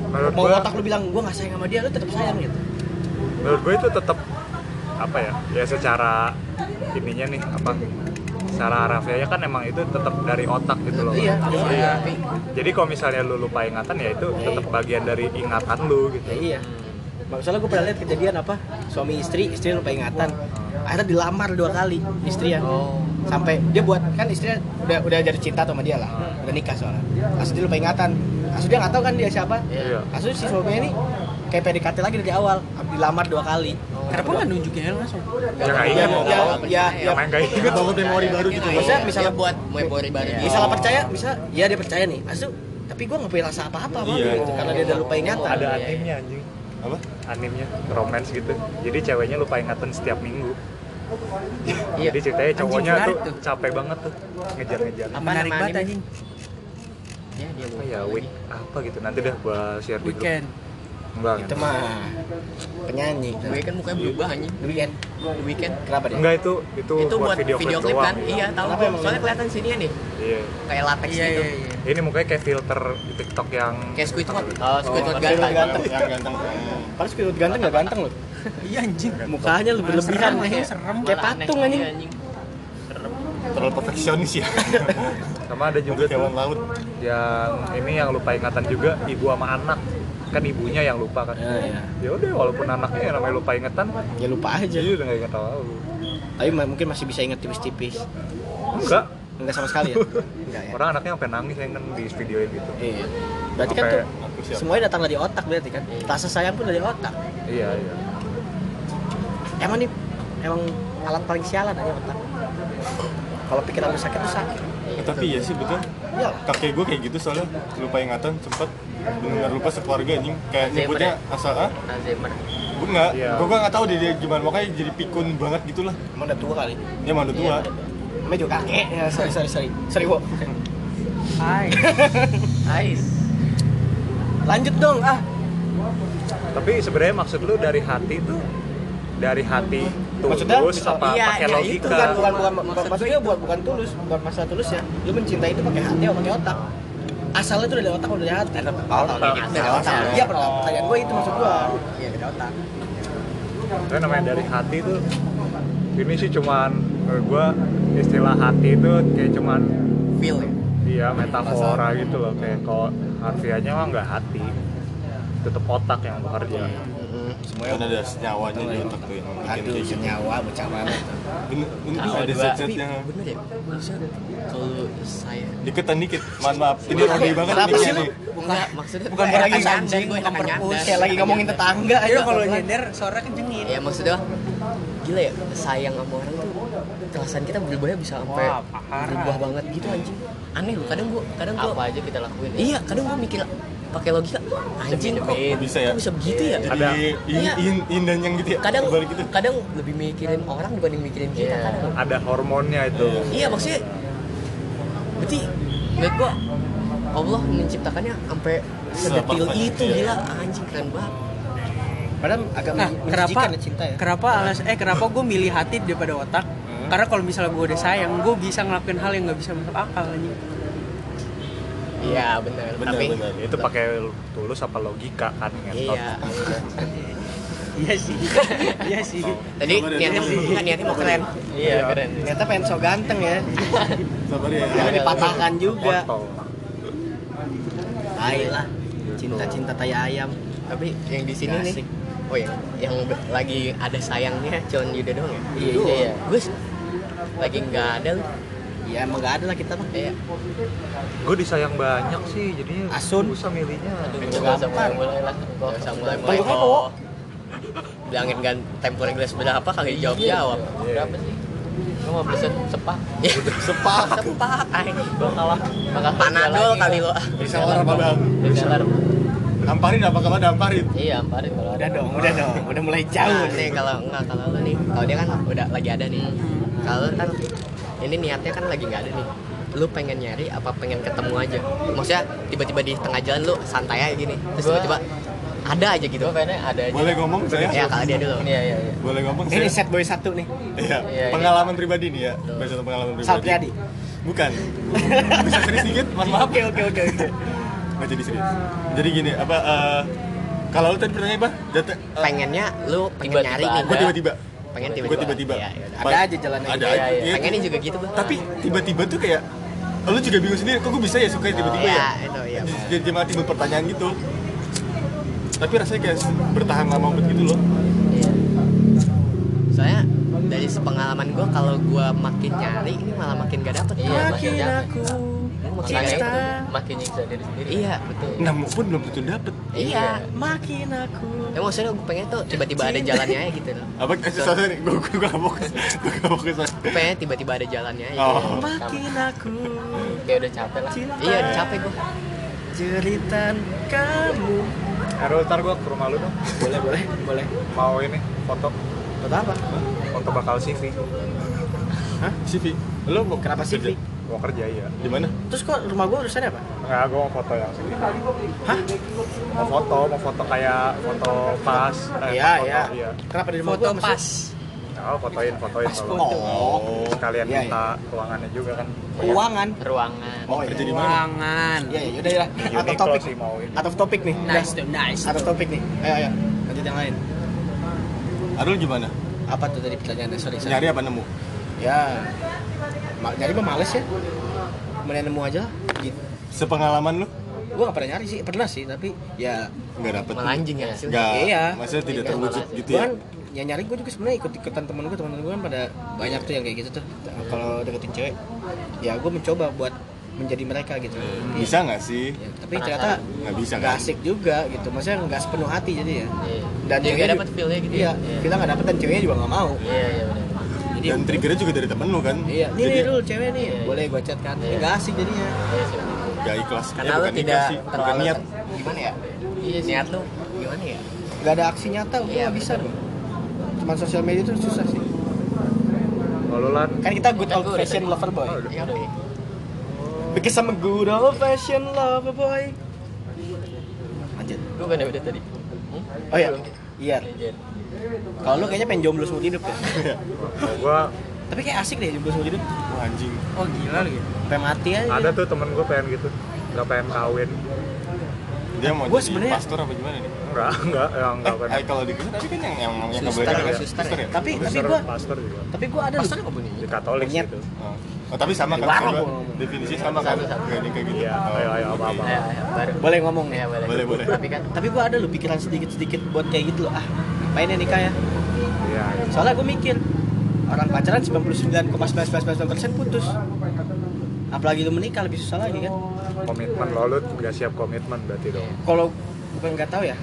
Menurut mau gua otak lu bilang gua nggak sayang sama dia lu tetap sayang gitu. Menurut gue itu tetap apa ya ya secara ininya nih apa secara harafiahnya kan emang itu tetap dari otak gitu loh Iya, iya. jadi kalau misalnya lu lupa ingatan ya itu tetap bagian dari ingatan lu gitu. Ya iya. Maksudnya gue pernah lihat kejadian apa suami istri istri lupa ingatan akhirnya dilamar dua kali istri ya oh. Sampai dia buat kan istrinya udah udah jadi cinta sama dia lah. Udah nikah soalnya. Asli dia lupa ingatan. Asli dia nggak tahu kan dia siapa. Iya. asli si suaminya ini kayak PDKT lagi dari awal dilamar dua kali. Kenapa nggak nunjukin langsung? ya nggak ya ingat. ya ya, ya, Namanya nggak ingat bangun memori baru gitu Maksudnya misalnya Dia buat memori baru. Iya. gitu. misalnya percaya bisa ya dia percaya nih. Asli tapi gue nggak punya rasa apa-apa Iya. gitu, karena dia udah lupa ingatan. Ada Iya, animnya anjing. Apa? Animnya romance gitu. Jadi ceweknya lupa ingatan setiap minggu Iya. jadi ceritanya cowoknya tuh tuh. capek banget tuh ngejar-ngejar. Apa Menarik nama banget anjing. ya dia apa ya week apa gitu. Nanti dah gua share di grup Weekend. enggak. Itu mah penyanyi. The Weeknd mukanya berubah anjing. The Weeknd. Kenapa dia? Enggak itu itu, itu buat video, klip klip kan iya tahu soalnya gitu? kelihatan sini ya nih. Iya. Kayak latex Iya, gitu. iya, iya. ini mukanya kayak filter di TikTok yang kayak Squidward. Oh, Squidward Oh, ganteng. ganteng. yang ganteng. Padahal Squidward ganteng gak ganteng loh Iya anjing. Mukanya lu berlebihan Serem, ya. serem. Kayak patung anjing. Iya, anjing. Serem. terlalu perfeksionis ya. Sama ada juga hewan tuh laut. yang ini yang lupa ingatan juga ibu sama anak. Kan ibunya yang lupa kan. Ya, ya. udah walaupun anaknya yang namanya lupa ingatan Ya lupa aja. jadi udah nggak inget apa Tapi mungkin masih bisa ingat tipis-tipis. Enggak. Enggak sama sekali ya? Enggak ya? orang anaknya sampai nangis yang kan di videoin gitu. Iya. Berarti kan Sampai- tuh aku siap. semuanya datang dari otak berarti kan? Rasa sayang pun dari otak. Iya iya Emang nih Emang alat paling sialan aja otak. Kalau pikiran lu sakit tuh sakit. Eh, tapi ya sih betul. Iya. Kakek gue kayak gitu soalnya. Lupa ingatan sempet. Benar lupa sekeluarga anjing. Kayak Alzheimer nyebutnya asal ah? Alzheimer. gue nggak Iya. gue nggak tahu dia, dia gimana. Makanya jadi pikun banget gitu lah Emang udah tua kali. Dia malu tua. Emang juga kakek. Ya, Sorry sorry sorry. Sorry Wo Hai. Ais. Lanjut dong ah. Tapi sebenarnya maksud lu dari hati tuh dari hati tulus Maksudnya, misal- apa iya, pakai iya, logika? itu kan bukan bukan Maksud gue maksudnya buat bukan tulus bukan masalah tulus ya. Lu mencintai itu pakai hati atau pakai otak? Asalnya itu dari otak atau dari hati? Otak. Dari otak. Iya pertanyaan gue itu maksud gue iya dari otak. Karena namanya dari hati tuh ini sih cuman menurut gua istilah hati itu kayak cuman feel ya? Iya metafora gitu loh. Kayak kalau harfiahnya mah nggak hati. Tetap otak yang bekerja semuanya kan ada senyawanya di otak tuh yang bikin aduh kayak gitu. senyawa bocah mana bener Tahu ada tapi yang bener ya maksudnya kalau saya diketan dikit mohon maaf. Ini rodi banget Kenapa nih sih? lu? bukan maksudnya bukan lagi anjing, gue enakan perpus nyandar. kayak lagi ngomongin tetangga Ayo ayo kalau nyender suara kencengin. ya maksudnya gila ya sayang sama orang tuh. Perasaan kita berubahnya bisa sampai berubah banget gitu anjing. Aneh loh kadang gua kadang gua Apa aja kita lakuin. ya? iya kadang gua mikir pakai logika anjing kok, bisa ya kok bisa begitu ya jadi Ada. in, Iya. in, in dan yang gitu ya kadang gitu kadang lebih mikirin orang dibanding mikirin kita Iya. kadang ada hormonnya itu Iya. iya maksudnya berarti menurut gua Allah menciptakannya sampai sedetil itu iya. gila anjing keren banget padahal agak Nah, kenapa ya cinta ya kenapa alas eh kenapa gue milih hati daripada otak? Karena kalau misalnya gue udah sayang, gue bisa ngelakuin hal yang nggak bisa masuk akal anjing. Iya benar benar tapi benar itu pakai tulus apa logika kan iya iya sih iya sih Tadi ya, niatnya nggak, niatnya mau keren. Iya, keren. ternyata pengen so ganteng ya Sabar ya. jangan dipatahkan juga Kontol. Tai lah. Cinta-cinta tai ayam. Tapi yang di sini nih. Oh yang yang be- lagi ada sayangnya Con Yuda doang ya? Iya, iya, iya. Gus lagi nggak ada lu. Ya emang gak ada lah kita mah. Iya. Gue disayang banyak sih, jadinya Asun. susah milihnya. Aduh, gampang. mulai-mulai lah. Gak usah mulai-mulai Payungnya kok. Bilangin kan temponya gelas berapa kagak dijawab-jawab. Berapa sih? Lu mau beli se- sepak? Sepak, sepak. Ay, Gua kalah. Maka Panadol kali lo. Bisa orang apa bang? Bisa. Damparin apa kamu damparin? Iya, amparin kalau ada. udah dong udah dong udah mulai jauh Nah, nih kalau enggak kalau lu nih, kalau dia kan udah lagi ada nih. Kalau lu kan ini niatnya kan lagi nggak ada nih. Lu pengen nyari apa pengen ketemu aja? Maksudnya tiba-tiba di tengah jalan lu santai aja gini. Terus Gua- tiba-tiba ada aja gitu. Gua pengennya ada aja. Boleh ngomong saya? Ya kalau dia dulu. Iya, iya, iya. Boleh ngomong ini saya? set boy satu nih Iya. Iya. Pengalaman pribadi nih ya. Berdasarkan pengalaman pribadi. Salpriadi Bukan. Bisa serius dikit? Mohon maaf. oke oke oke oke Nggak jadi serius. Jadi gini, apa? eh, kalau lu tadi pertanyaan apa? Jatuh, eh, Pengennya lu pengen Tiba-tiba nyari nih. Gue tiba-tiba. Pengen Gue tiba-tiba. tiba-tiba. Iya, iya. Ada aja jalannya Ada gitu. aja. Iya. Iya, Pengennya juga gitu, Bang. Tapi tiba-tiba tuh kayak lu juga bingung sendiri, kok gue bisa ya suka tiba-tiba Iya, ya? itu iya. Jadi cuma timbul pertanyaan gitu. Tapi rasanya kayak bertahan lama banget gitu loh. Iya. Soalnya dari sepengalaman gue kalau gue makin nyari ini malah makin gak dapet. Iya, makin capek. aku Makanya Cinta. itu makin nyiksa diri sendiri. Iya betul. Nemu pun belum tentu dapet. Iya. makin aku Ya maksudnya gue pengen tuh tiba-tiba ada jalannya aja gitu loh. Apa? Eh, sorry, sorry. Gue gue gak fokus. Gue gak fokus. sorry. Gue pengen tiba-tiba ada jalannya aja. Oh. makin aku Kayak udah capek lah. cinta Iya, udah capek gue. jeritan kamu Errol, ntar gue ke rumah lu dong. boleh boleh boleh Mau ini, foto. foto apa Foto bakal CV. CV. Lo mau kenapa? Vi? Mau kerja iya. Di mana? terus kok rumah gua urusannya apa Nggak, gue mau foto yang sini. hah Mau foto, mau foto kayak foto pas. eh, iya foto, iya iya. kenapa di rumah foto gua pas Oh, fotoin, fotoin. Pas foto. Oh. Sekalian Iya, minta ruangannya juga kan. uangan Ruangan. Mau kerja di mana? uangan iya iya udah ya Uniqlo topic sih mau ini. out of topic nih nice tuh nice out of topic nih ayo ayo lanjut yang lain Arul gimana? apa tuh tadi pertanyaannya sorry sorry Nyari apa nemu? ya nyari mah males ya mending nemu aja gitu Sepengalaman lu? gua gak pernah nyari sih pernah sih tapi ya Nggak dapet. Malah anjing ya hasilnya. Nggak. Iya. Maksudnya tidak Iya, terwujud malah. gitu ya? kan ya nyari gue juga sebenarnya ikut ikutan temen gue temen gue kan pada banyak tuh yang kayak gitu tuh kalau deketin cewek ya gue mencoba buat menjadi mereka gitu Tapi- Bisa nggak sih? ya, tapi ternyata Nggak bisa nggak kan? asik juga gitu maksudnya nggak sepenuh hati jadi ya Iya. dan nggak juga- dapet feel-nya gitu iya ya? kita nggak dapet dan ceweknya juga nggak mau Iya, iya. Jadi Dan triggernya juga dari temen lu kan? iya ini Jadi nih dulu cewek nih Iya, boleh gue chat kan Iya. nggak asik jadinya Iya nggak ikhlas. Karena Eh, lu bukan tidak ikhlas terlalu niat. gimana ya? Iya sih. Niat lu gimana ya? nggak ada aksi nyata gue Iya, nggak bisa bro cuma sosial media tuh susah sih Lalu lan, kan kita good old fashion lover boy Oh. Iya because I'm a good old fashion lover boy lanjut Gue kan udah tadi. Hmm? oh iya iya Legend. Kalau lu kayaknya pengen jomblo seumur hidup ya gue tapi kayak asik deh jomblo seumur hidup Wah, anjing. oh gila lagi sampai mati aja ada tuh temen gue pengen gitu. Gak pengen kawin. Dia mau Gua jadi sebenarnya- pastor apa gimana nih? Enggak, enggak, yang enggak Eh, pengen. kalau di Kristen tapi kan yang yang yang boleh ya, ya? suster ya? tapi tapi gua pastor juga. tapi gua ada Pastor bunyi. Di Katolik gitu. Oh. Tapi sama kan? Ngomong. definisi sama kan? Satu, satu. Kayak gitu. Iya, Oh, ayo, ayo, apa-apa. Ayo, ayo, baru. boleh ngomong Iya, boleh. Boleh, boleh. Tapi kan tapi gua ada loh pikiran sedikit sedikit buat kayak gitu loh ah ngapain ya nikah ya Iya, iya. soalnya gua mikir orang pacaran 99,999% putus apalagi lu menikah lebih susah lagi kan komitmen lo lu nggak siap komitmen berarti dong. kalau bukan nggak tahu ya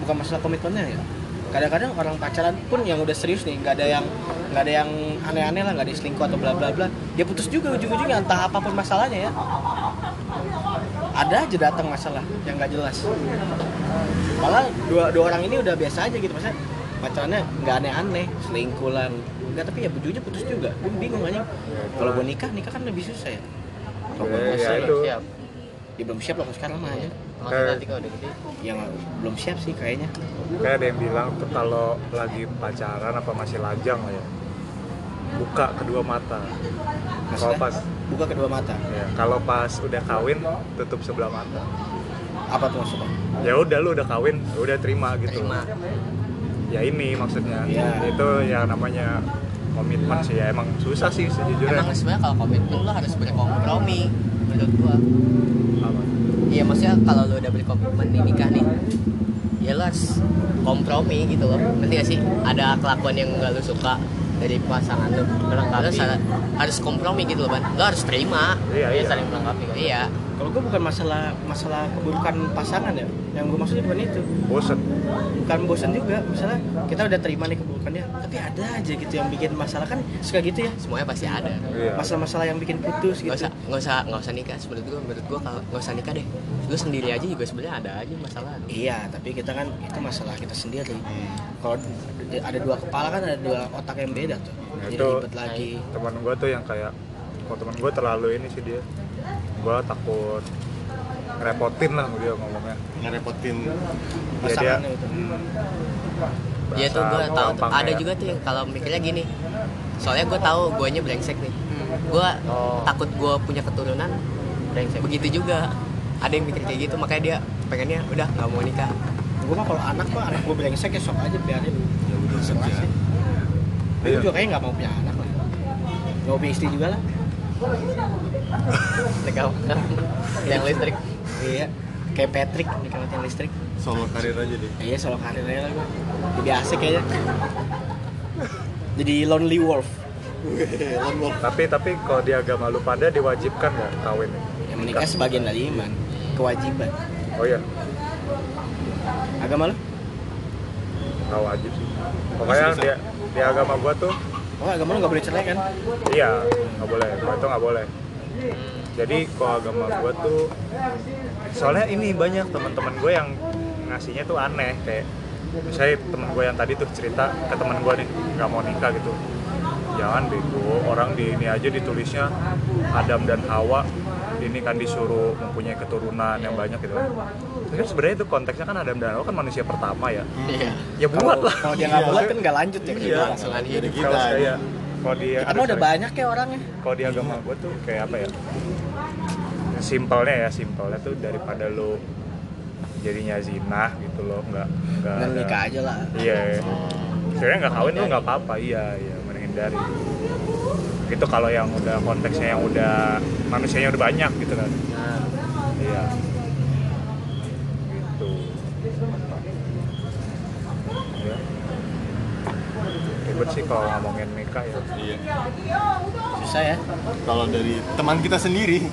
bukan masalah komitmennya ya kadang-kadang orang pacaran pun yang udah serius nih nggak ada yang nggak ada yang aneh-aneh lah nggak ada selingkuh atau bla bla bla. Dia putus juga ujung-ujungnya entah apa pun masalahnya ya. Ada aja datang masalah yang nggak jelas. Malah dua dua orang ini udah biasa aja gitu maksudnya pacarannya nggak aneh-aneh selingkuh lah nggak tapi ya ujungnya putus juga. Gue bingung aja kalau gue nikah nikah kan lebih susah ya. Ya, Masih ya belum itu. siap. Dia belum siap lah sekarang mah ya Maksudnya nanti kalau udah gede. yang belum siap sih kayaknya Kayak ada yang bilang tuh kalau lagi pacaran apa masih lajang lah ya. Buka kedua mata. Kalau pas buka kedua mata ya, kalau pas udah kawin tutup sebelah mata. apa tuh maksudnya Ya udah lu udah kawin, ya udah terima gitu. Terima. ya ini maksudnya Iya. itu ya namanya komitmen sih ya emang susah sih sejujurnya emang sebenarnya kalau komitmen lo harus berkompromi menurut gua. Apa? iya maksudnya kalau lo udah berkomitmen nih nikah nih ya lo harus kompromi gitu loh. Nanti gak sih? Ada kelakuan yang gak lo suka dari pasangan lo lo harus, harus kompromi gitu loh ban. Lo harus terima. Iya, iya. saling melengkapi. Kan iya Kalau gue bukan masalah masalah keburukan pasangan ya. Yang gue maksudnya bukan itu. bosen Bukan bosan juga. Misalnya kita udah terima nih keburukannya, tapi ada aja gitu yang bikin masalah kan suka gitu ya. semuanya pasti ada iya Masalah-masalah yang bikin putus gitu. nggak usah nggak usah nggak usah nikah menurut gua menurut gua kalau nggak usah nikah deh lu sendiri aja juga sebenarnya ada aja masalah Iya, tapi kita kan itu masalah kita sendiri. Kalau ada dua kepala kan ada dua otak yang beda tuh. Nah, Jadi itu ribet lagi. teman gue tuh yang kayak kalau teman gue terlalu ini sih dia gue takut ngerepotin lah dia ngomongnya ngerepotin ya dia Pasangannya itu. Iya tuh gue gampang ada juga tuh yang kalau mikirnya gini soalnya gue tahu guanya brengsek nih gue Oh. takut gue punya keturunan brengsek begitu juga ada yang mikir kayak gitu makanya dia pengennya udah nggak mau nikah Gue mah kalau anak mah anak gue brengsek ya sok aja biarin. ya udah Serah sih. Gue Iya. juga kayaknya nggak mau punya anak lah. Gak mau punya istri juga lah. Nikah yang listrik Iya. Kayak Patrick nikah mati listrik. solo karir aja deh Iya solo karir aja lah gue. Jadi asik kayaknya. Jadi lonely wolf. tapi tapi kalau di agama lu pada diwajibkan nggak kawin Yang menikah sebagian dari iman. Kewajiban. oh iya Agama lo? nggak wajib sih pokoknya di, di agama gua tuh Oh agama lo gak boleh cerai kan? iya nggak boleh. Gua itu nggak boleh. Jadi kalau agama gua tuh soalnya ini banyak teman-teman gue yang ngasihnya tuh aneh. Kayak misalnya temen gue yang tadi tuh cerita ke temen gue nih nggak mau nikah gitu. Jangan bego. Orang di ini aja ditulisnya Adam dan Hawa. Ini kan disuruh mempunyai keturunan yang banyak gitu kan Tapi kan sebenarnya itu konteksnya kan Adam dan Hawa kan manusia pertama ya iya ya buat lah Kalau dia nggak Iya. buat kan nggak lanjut ya. Iya. hidup. kita kalau saya kalau dia Kita udah banyak ya orangnya. kalau di agama gue tuh kayak apa ya simpelnya ya simpelnya tuh daripada lo jadinya zina gitu loh nggak nggak Dan nikah aja lah. iya sebenarnya nggak kawin tuh nggak apa-apa iya iya menghindari itu kalau yang udah konteksnya yang udah manusianya udah banyak gitu kan Nah, iya ribet sih kalau ngomongin nikah ya. Iya. Susah ya. kalau dari teman kita sendiri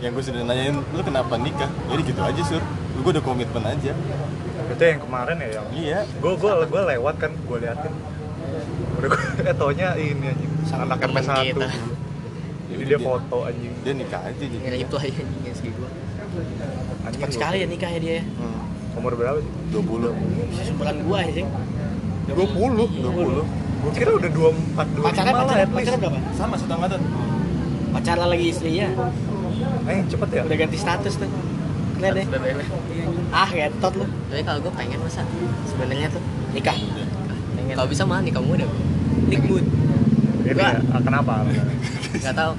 yang gue sudah nanyain lu kenapa nikah? Jadi gitu aja sur. Gue udah komitmen aja. Itu yang kemarin ya yang iya. gue gue gue lewat kan gue liatin. Udah gue eh taunya ini anjing anak temen MP1 kita. jadi dia foto anjing. dia nikah aja jadi ngerip tuh aja nih segi gua. Anjing Cepat sekali ya nikah ya dia. ya. hmm, umur berapa sih? 20 Bisa sebulan gua ya, Jeng. 20 20 gue kira udah 24 25 Pacaran lah pacaran at least. pacaran berapa? sama satu angkatan Pacaran lagi istrinya. eh cepet ya Udah ganti status tuh. Lihat deh. BBM. Ah, ngetot lu. tapi kalau gue pengen masa sebenarnya tuh Nikah. pengen kalau bisa malah nikah muda gue Nikmut. ini ya, ah, kenapa nggak tahu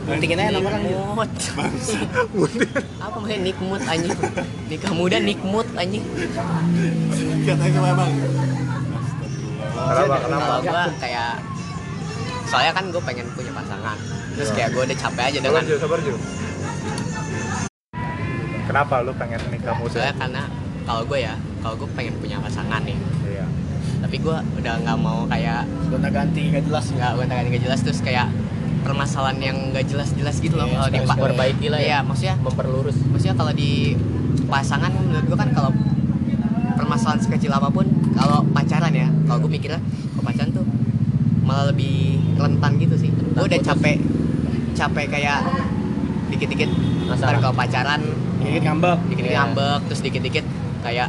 Pentingin aja nama orang nikmut apa maksudnya nikmut anjing nikah muda nikmut anjing katanya memang kenapa? Kenapa? Kalau gue kayak soalnya kan gue pengen punya pasangan. Terus kayak gue udah capek aja sabar dengan Ju, sabar Ju. Kenapa lu pengen nikah muda? Soalnya karena kalau gue ya kalau gue pengen punya pasangan nih. Iya. Tapi gue udah nggak mau kayak Gonta ganti gak jelas ya. nggak gue nggak jelas. Terus kayak permasalahan yang nggak jelas-jelas gitu loh Iya, kalau di sekali- sekali. Perbaiki lah ya. Iya, maksudnya memperlurus. maksudnya kalau di pasangan menurut gue kan kalau permasalahan sekecil apa pun kalau pacaran ya kalau gue mikirnya kalau pacaran tuh malah lebih rentan gitu sih. Gue udah putus. capek capek kayak dikit-dikit ntar kalau pacaran Dikit ngambek. dikit-dikit Iya. ngambek terus dikit-dikit kayak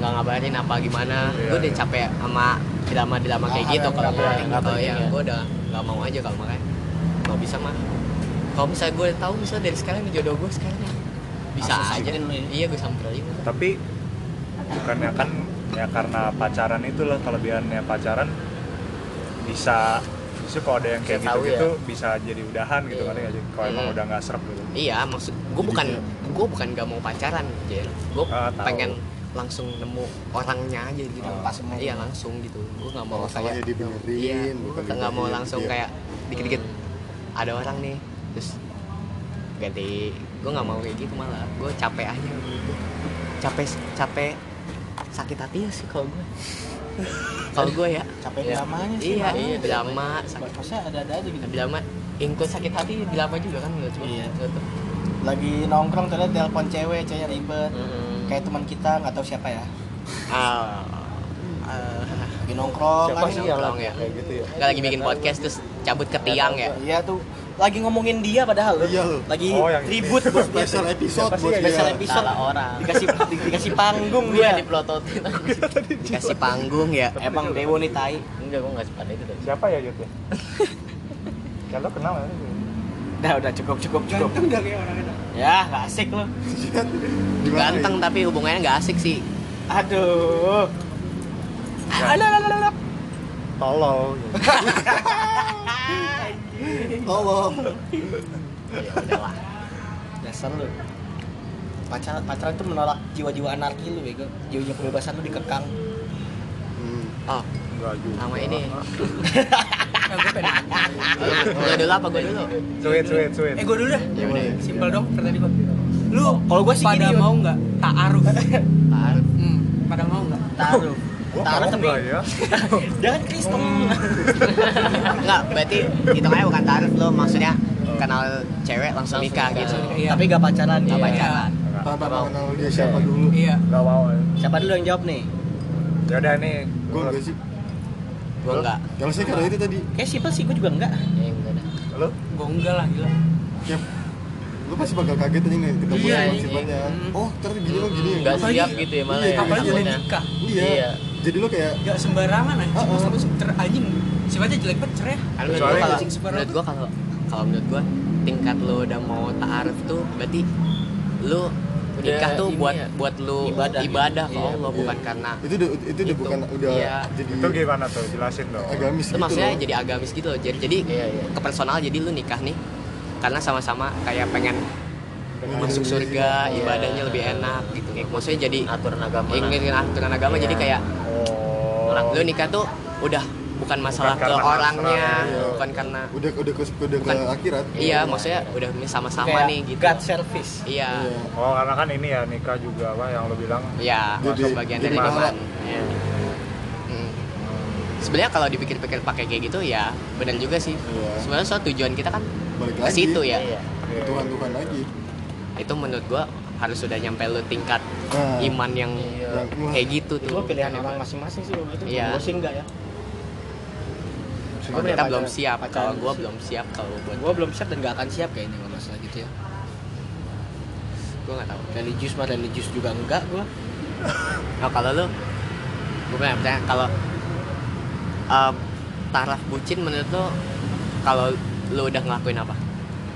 nggak ngabarin apa gimana. Iya, gue udah capek sama drama-drama kayak gitu kalau ya. gue udah nggak mau aja kalau makanya. Kalau bisa mah kalau misalnya gue tahu misalnya dari sekarang jodoh gue sekarang bisa aja. ya. iya gue samperin. Tapi bukannya kan ya karena pacaran itu loh kelebihannya. Pacaran bisa bisa kalau ada yang kayak gitu gitu ya. bisa jadi udahan gitu kan ya kalau emang Hmm. udah nggak serap gitu. Iya maksud gue bukan gue bukan gak mau pacaran Jen gue Ah, tahu. pengen langsung nemu orangnya aja gitu Oh, pas iya langsung gitu. Gue nggak mau Masalahnya kayak dibenerin, iya gue nggak mau langsung iya. kayak dikit-dikit ada orang nih terus ganti. Gue nggak mau kayak gitu malah. Gue capek aja. Gitu capek capek sakit hati ya sih kalau gue. Kalau gue ya. Capek Iya. dramanya sih. Iya iya drama sakit. Maksudnya ada-ada aja gitu. Drama ingkut sakit hati drama juga kan menurut gue Iya. Lagi nongkrong ternyata telepon cewek cewek ribet. Kayak teman kita nggak tahu siapa ya. Ah. Ah, lagi nongkrong Siapa sih yang ya? kayak gitu ya? nggak lagi bikin podcast terus cabut ke tiang ya? Iya tuh lagi ngomongin dia padahal. Iya, loh. lagi Oh, yang ribut buat dia. Special episode buat special episode? Salah orang. Dikasih di- dikasih panggung gue dia dipelototin dikasih panggung ya. Emang dewo nih tai. Enggak, gue nggak sepada itu tadi. siapa ya Yud ya ya lo kenal ya udah udah cukup cukup cukup. Ganteng gak kayak orang itu? ya nggak asik Gimana ganteng tapi hubungannya nggak asik sih. Aduh. Aduh aduh, aduh, aduh. tolol ya? Tolong. ya udahlah dasar lu pacaran pacaran itu menolak jiwa-jiwa anarki lu bego jiwa-jiwa kebebasan lu dikekang Hmm. oh enggak juga sama ini Nah, gue pengen nanya. lo dulu apa gue dulu sweet sweet sweet Eh gue dulu dah. Ya udah. Simpel dong pertanyaan gue. Lu kalau gue sih pada gini mau nggak taaruf? Taruh. Hmm, pada mau nggak? Gua taruh mau tapi ya kan Kristen Enggak, berarti hitungannya bukan taruh lo maksudnya kenal cewek langsung nikah gitu Iya. tapi gak pacaran nggak Iya. pacaran Tanpa mengenal dia siapa dulu. Iya. enggak mau ya siapa dulu yang jawab nih ya udah nih Gue enggak sih. gue enggak Kalau saya karena itu tadi, kayak simpel sih gue juga enggak ya enggak dah lo Gue enggak lah gila. kayak lu pasti bakal kaget aja nih ketemu Iya, sama iya. sifatnya. Oh, ternyata gini oh gini. Nggak siap gitu ya malah Iya, ya. Apalagi nikah. Iya. Jadi lu kayak Gak sembarangan aja. Ah. Langsung ter anjing. Sifatnya jelek banget cerai. menurut Kecuali menurut gue kalau kalau menurut gue tingkat lo udah mau taaruf tuh berarti lu nikah tuh ini buat ya, buat lu ibadah. ibadah Iya, Allah iya. bukan karena itu udah itu udah Itu. bukan udah Iya. jadi itu gimana tuh jelasin dong agamis itu gitu maksudnya loh. jadi agamis gitu loh jadi jadi Iya, iya. ke personal jadi lu nikah nih karena sama-sama kayak pengen Pengen masuk surga Iya. ibadahnya lebih enak gitu maksudnya jadi aturan agama. ingin aturan agama Iya. jadi kayak oh lu nikah tuh udah bukan masalah ke karena orangnya iya. bukan karena udah udah ke udah ke Bukan. akhirat iya maksudnya udah sama-sama nih gitu God service iya Iya. oh karena kan ini ya nikah juga apa yang lo bilang iya masuk bagian dari iman Iya. Hmm. sebenarnya kalau dipikir-pikir pakai kayak gitu ya benar juga sih Iya. sebenarnya soal tujuan kita kan balik ke lagi situ ya Iya. Tuhan Tuhan lagi itu menurut gua harus sudah nyampe lu tingkat Nah, iman yang Iya. Kayak gitu itu tuh pilihan orang masing-masing sih itu Iya. gue sih enggak ya Oh, kita belum siap. kalau gua sih. belum siap kalau buat gue belum siap dan gak akan siap kayaknya kalau masalah gitu ya. Gua nggak tahu. Religius mah religius juga enggak gue Nah, kalau lu? Gue pengen bertanya kalau uh, taraf bucin menurut lu kalau lu udah ngelakuin apa?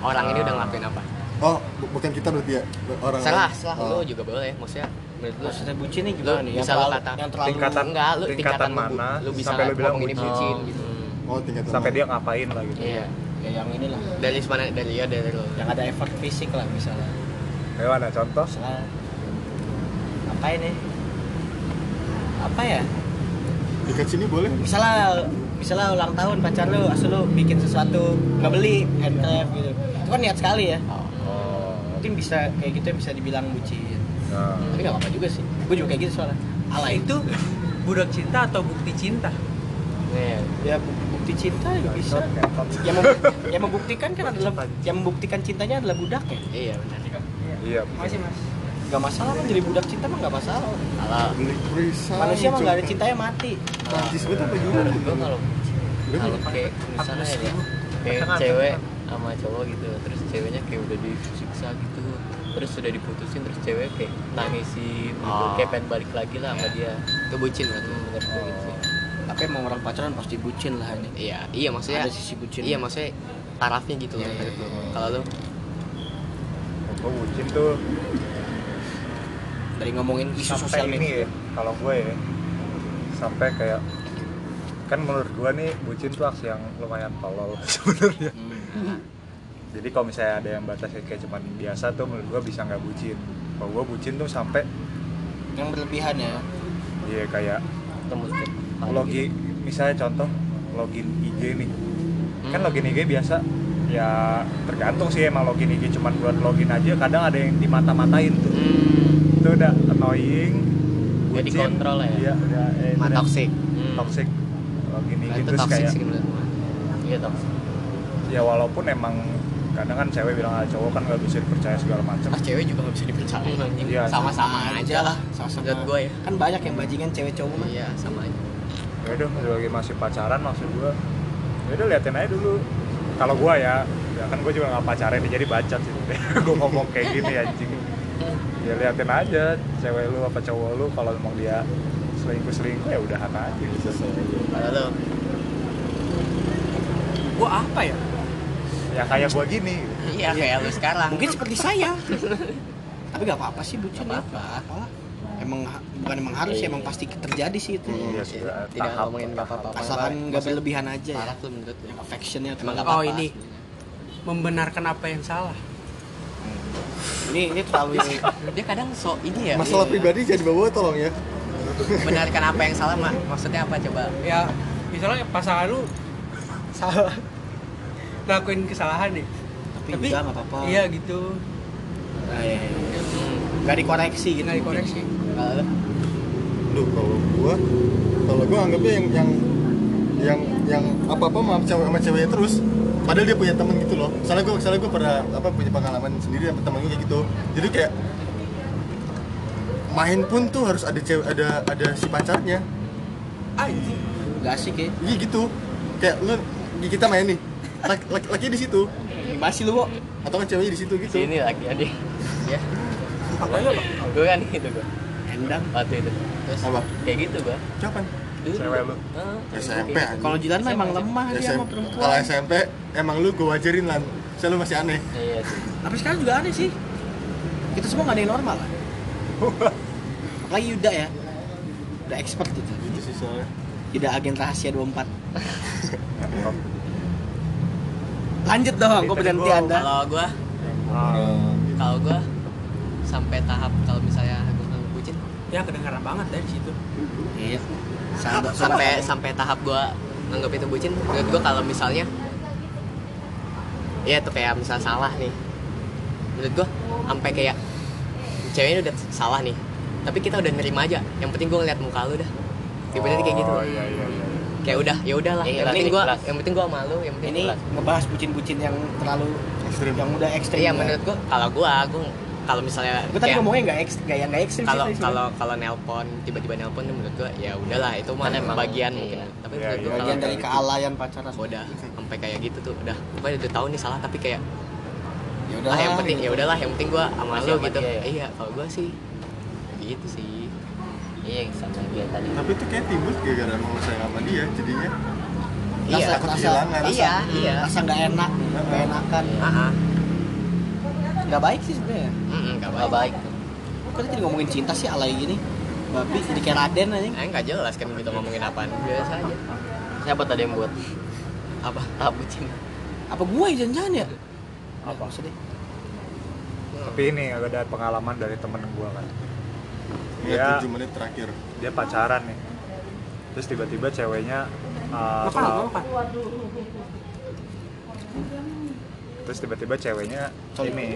Orang ini udah ngelakuin apa? Oh bu- bukan kita berarti ya? Orang salah lain. salah Oh. lu juga boleh maksudnya maksudnya bucin nih gimana Lu nih? bisa yang lu kata yang terlalu tingkatan enggak? Lu tingkatan tingkatan lu, mana? lu bisa sampai lu bilang ini bucin? bucin Oh. gitu. Oh tingkatan sampai mana? dia ngapain lah gitu. Iya ya yang ini lah dari mana? Dari ya dari lu. Yang ada effort fisik lah misalnya. Gimana contoh? Misalnya ngapain nih apa ya? Dekat sini boleh? Misalnya misalnya ulang tahun pacar lu asal lu bikin sesuatu nggak beli handcraft gitu. Itu kan niat sekali ya. Oh. Mungkin bisa kayak gitu yang bisa dibilang bucin nah. tapi nggak apa-apa juga sih. Gue juga kayak gitu soalnya. Ala Itu budak cinta atau bukti cinta? Iya. ya bu- bukti cinta juga bisa. Yang, mem- yang membuktikan kan adalah yang membuktikan cintanya adalah budaknya iya benar. Iya. Masih mas. nggak masalah kan jadi budak cinta mah nggak masalah. Perisai manusia mah nggak ada cintanya mati. Prancis betul apa gimana? Gue kalau kalau kayak misalnya ya kayak cewek sama cowok gitu terus ceweknya kayak udah disiksa gitu terus sudah diputusin terus cewek kayak nangisin gitu Oh. kayak pengen balik lagi lah sama dia. Itu bucin berarti. Hmm, menurut gue gitu. Sih tapi emang orang pacaran pasti bucin lah ini. Iya iya maksudnya ada sisi bucin. iya maksudnya tarafnya gitu iya, lu. iya. kalau lu? Gue bucin tuh? Dari ngomongin isu sampai sosial ini media. ya kalau gue ya sampai kayak kan menurut gue nih bucin tuh aksi yang lumayan tolol sebenarnya. Hmm. Jadi kalau misalnya ada yang batasnya kayak cuman biasa tuh menurut gue bisa nggak bucin kalau gue bucin tuh sampai yang berlebihan ya iya kayak Tembus ke logi misalnya contoh login IG nih kan Hmm. login IG biasa ya tergantung sih emang login IG cuman buat login aja kadang ada yang dimata-matain tuh Hmm. itu udah annoying Udah dikontrol ya? iya udah eh, udah toxic. Hmm. toxic login IG Nah, itu terus toxic kayak gua. Iya toxic. ya walaupun emang kadang kan cewek bilang ah, cowok kan nggak bisa dipercaya segala macam Ah, cewek juga gak bisa dipercaya anjing. Iya. Sama-sama aja lah. sama-sama Menurut gua ya. kan banyak yang bajingan cewek cowok mah Iya, sama aja. ya udah lagi masih pacaran maksud gua ya udah liatin aja dulu kalau gua ya ya kan gua juga nggak pacaran jadi bacot sih gua ngomong kayak gini anjing ya liatin aja cewek lu apa cowok lu kalau emang dia selingkuh selingkuh ya udah hak aja gitu Kalau lu gua apa ya ya kayak gua gini Iya, kayak lu sekarang. mungkin seperti saya tapi nggak apa-apa sih bucin ya apa-apa. emang bukan emang harus ya emang pasti terjadi sih itu Iya, sudah Tidak tahap. ngomongin gak apa-apa. asalkan nggak berlebihan aja ya Parah tuh menurut lu. affectionnya tuh Emang gak Oh, apa-apa. ini. membenarkan apa yang salah ini ini terlalu Dia kadang so ini ya. masalah pribadi jadi bawa tolong ya Benarkan apa yang salah, Mak? Maksudnya apa coba? ya misalnya pasangan lu salah ngelakuin kesalahan nih tapi, enggak nggak apa-apa. iya gitu. Nah, iya. nggak dikoreksi gitu nggak dikoreksi. Kalau lu Duh, kalau gua kalau gua anggapnya yang yang yang yang apa apa sama cewek sama ceweknya terus padahal dia punya temen gitu loh. Soalnya gua soalnya gua pernah apa punya pengalaman sendiri sama temen gua kayak gitu. Jadi kayak main pun tuh harus ada cewek ada ada si pacarnya. Anjing. Nggak asik ya. Iya gitu. Kayak lu kita main nih laki, laki, laki di situ gimana sih lu Bo? atau kan ceweknya di situ gitu Sini lagi ada. ya. Gue kan gitu gue. endang Waktu itu. Terus apa Kayak gitu gue. kapan Dulu. Cewek lu? Heeh, SMP kalau Jilan mah emang lemah dia sama kalau perempuan SMP emang lu gua wajarin lan saya lu masih aneh gitu. Iya sih. tapi sekarang juga aneh sih kita semua nggak ada yang normal lah apalagi Yuda ya udah expert gitu gitu sih soalnya Yuda agen rahasia 24 lanjut dong kok berhenti anda. Kalau gua, Ah, kalau gua sampai tahap kalau misalnya gua nggak bucin ya kedengaran banget dari situ. Iya. Sampai sampai tahap gua nganggap itu bucin menurut gua kalau misalnya ya tuh kayak misal salah nih. Menurut gua sampai kayak ceweknya udah salah nih tapi kita udah nerima aja. Yang penting gua ngeliat muka lu dah. Tiba-tiba kayak gitu. Oh, iya, iya, iya. Kayak udah ya udahlah. Iya, yang penting gua yang penting gua malu yang penting ini ikhlas. ngebahas bucin-bucin yang terlalu ekstrim. yang udah ekstrim iya ya. menurut gua kalau gua gua kalau misalnya gue tadi ngomongnya nggak ekstrim nggak yang nggak ekstrim sih kalau kalau kalau nelpon tiba-tiba nelpon tuh menurut gua ya udahlah itu mah Kan bagian iya. mungkin. Tapi Iya, menurut iya. kalau bagian dari kealayan pacaran. udah sampai kayak gitu tuh udah. Pokoknya udah tahu nih salah tapi kayak ya ah yang penting ya udahlah yang penting gua sama sama gitu. ya? iya kalau gua sih gitu sih Iya yang sama dia tadi. tapi itu kayak timbul gara-gara lu sayang sama dia jadinya iya Rasa- takut rasa- kehilangan iya iya. Rasa nggak enak nggak enakan. Ah ah. nggak baik sih sebenarnya. Nggak Gak baik. baik. kok kita jadi ngomongin cinta sih alay gini. Babi jadi kayak Raden aja eh nggak jelas kan kita ngomongin apaan. Biasa aja. Siapa tadi yang buat? Apa? Tahap bucin? apa gue jangan-jangan ya? Apa? Deh tapi ini ada pengalaman dari temen gua kan Dia- tujuh menit terakhir. dia pacaran nih terus tiba-tiba ceweknya uh, soal- makan terus tiba-tiba ceweknya Sorry. ini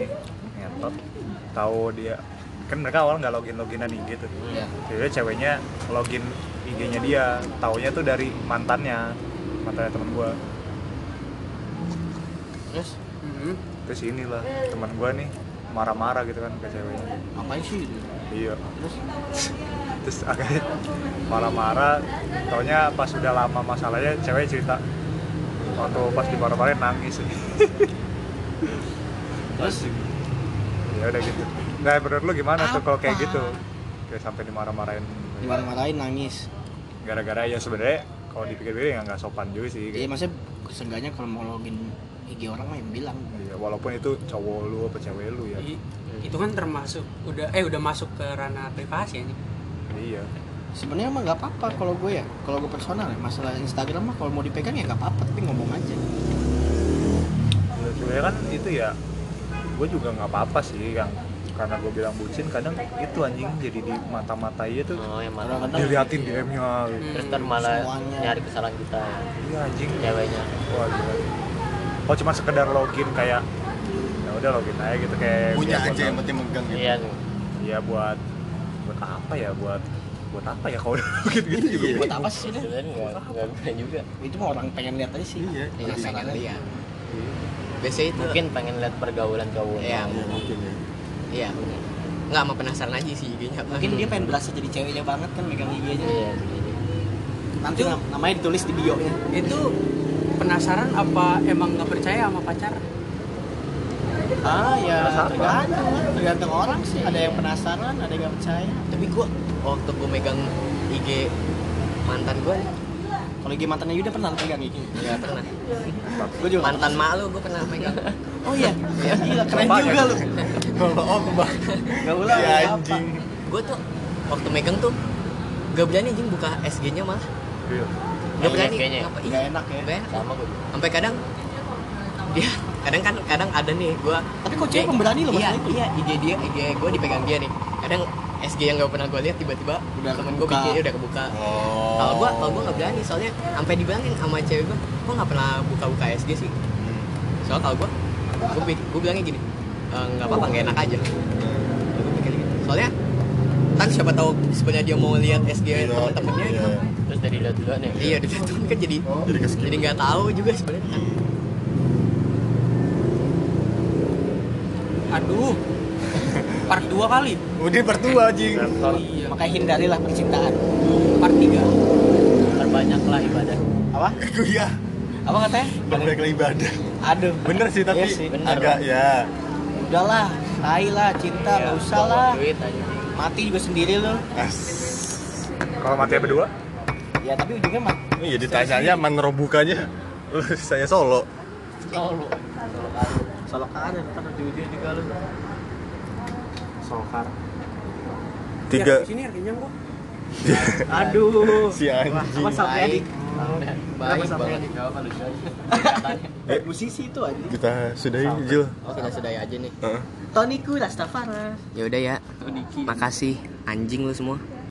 ngetot tahu dia kan mereka awal nggak login loginan IG tuh Iya. jadi ceweknya login IG-nya dia taunya tuh dari mantannya mantannya temen gua terus Mhm. terus inilah teman gua nih marah-marah gitu kan ke ceweknya. Ngapain sih itu? Iya. Terus? Terus akhirnya marah-marah. Taunya pas udah lama masalahnya cewek cerita. Waktu pas dimarah-marahin nangis. Terus? Ya udah gitu. Nggak menurut lu gimana tuh kalau kayak Apa? gitu? Kayak sampai dimarah-marahin. Dimarah-marahin nangis. Gara-gara ya sebenarnya kalau dipikir-pikir ya nggak sopan juga sih iya maksudnya seenggaknya kalau mau login IG orang mah yang bilang. Iya, walaupun itu cowok lu apa cewek lu ya. I- itu kan termasuk udah eh udah masuk ke ranah privasi ini iya. Sebenarnya mah nggak apa-apa kalau gue ya kalau gue personal ya. Masalah Instagram mah kalau mau dipegang ya nggak apa-apa tapi ngomong aja. Sebenarnya kan itu ya gue juga nggak apa-apa sih yang karena gue bilang bucin kadang itu anjing jadi di mata-mata iya tuh. Oh yang mana diliatin DM-nya terus ntar malah Semuanya. nyari kesalahan kita iya anjing. Ceweknya. Wah gila oh cuma sekedar login kayak ya udah login aja gitu kayak punya aja buat- yang penting megang gitu. Iya. Iya buat buat apa ya buat buat apa ya kalau udah login gitu juga? Iya. buat apa sih udah sebenarnya nggak nggak guna juga. Itu mah orang pengen lihat aja sih. Iya. Iya, pengen Penasaran. lihat. Biasanya itu mungkin pengen lihat pergaulan cowok Iya, Iya, mungkin ya. Iya. Nggak mau penasaran aja sih IG-nya. mungkin dia pengen berasa jadi ceweknya banget kan megang IG nya iya nanti nam- namanya ditulis di bio nya itu penasaran apa emang nggak percaya sama pacar ah ya Penasaran. tergantung lah tergantung orang sih ada yang penasaran ada yang nggak percaya Tapi gua waktu gua megang IG mantan gua nih, kalau IG mantannya Yuda pernah pegang IG nggak pernah. gue juga Mantan mak lu gua pernah megang. oh iya ya, gila keren Bapaknya. juga lu kalau om bang Gak ulang si apa. anjing Gua tuh waktu megang tuh gak berani anjing buka SG-nya malah. Iya. Gak berani. SG-nya? Ngapa? Gak Iya, enak ya nggak enak. sama gue Sampai kadang dia kadang kan kadang ada nih gua Tapi kok cewek pemberani loh iya, itu? iya IG dia IG gua dipegang dia nih kadang SG yang gak pernah gua lihat tiba-tiba Udah temen gua kebuka. bikin udah kebuka oh kalau gua kalau gua nggak berani soalnya sampai dibilangin sama cewek gua kok nggak pernah buka-buka SG sih soalnya kalau gua gua, pik- gua bilangnya gini "Eh, nggak apa-apa nggak enak aja Gua pikir gitu. soalnya kan siapa tahu sebenarnya dia mau lihat SG Iya, teman-temannya gitu iya. terus dari lihat dulu nih. Iya udah gitu kan jadi jadi keskip jadi nggak tahu juga sebenarnya. Kan aduh. Part 2 kali. Udah pertua anjing. Iya makanya hindarilah percintaan. Part 3 terbanyak lah ibadah. Apa? Aku ya apa katanya? Banyak lagi ibadah. Aduh. Bener sih tapi Iya sih. Bener. agak ya. Udahlah tai lah cinta Iya, nggak usah lah. duit aja mati juga sendiri lo as. Kalau mati berdua ya tapi ujungnya mah iya ditanyanya manro bukanya saya solo. Solo. Solo kanan ntar ujung-ujung juga lo solkar tiga. Ya, sini harganya gua aduh. Si anjing. apa sampai adik. Baik banget. Adik. Eh. musisi itu aja kita sudahi Jul. Sudah sudah aja nih. Heeh. Toniku Rastafari. Ya. Udah ya makasih anjing lu semua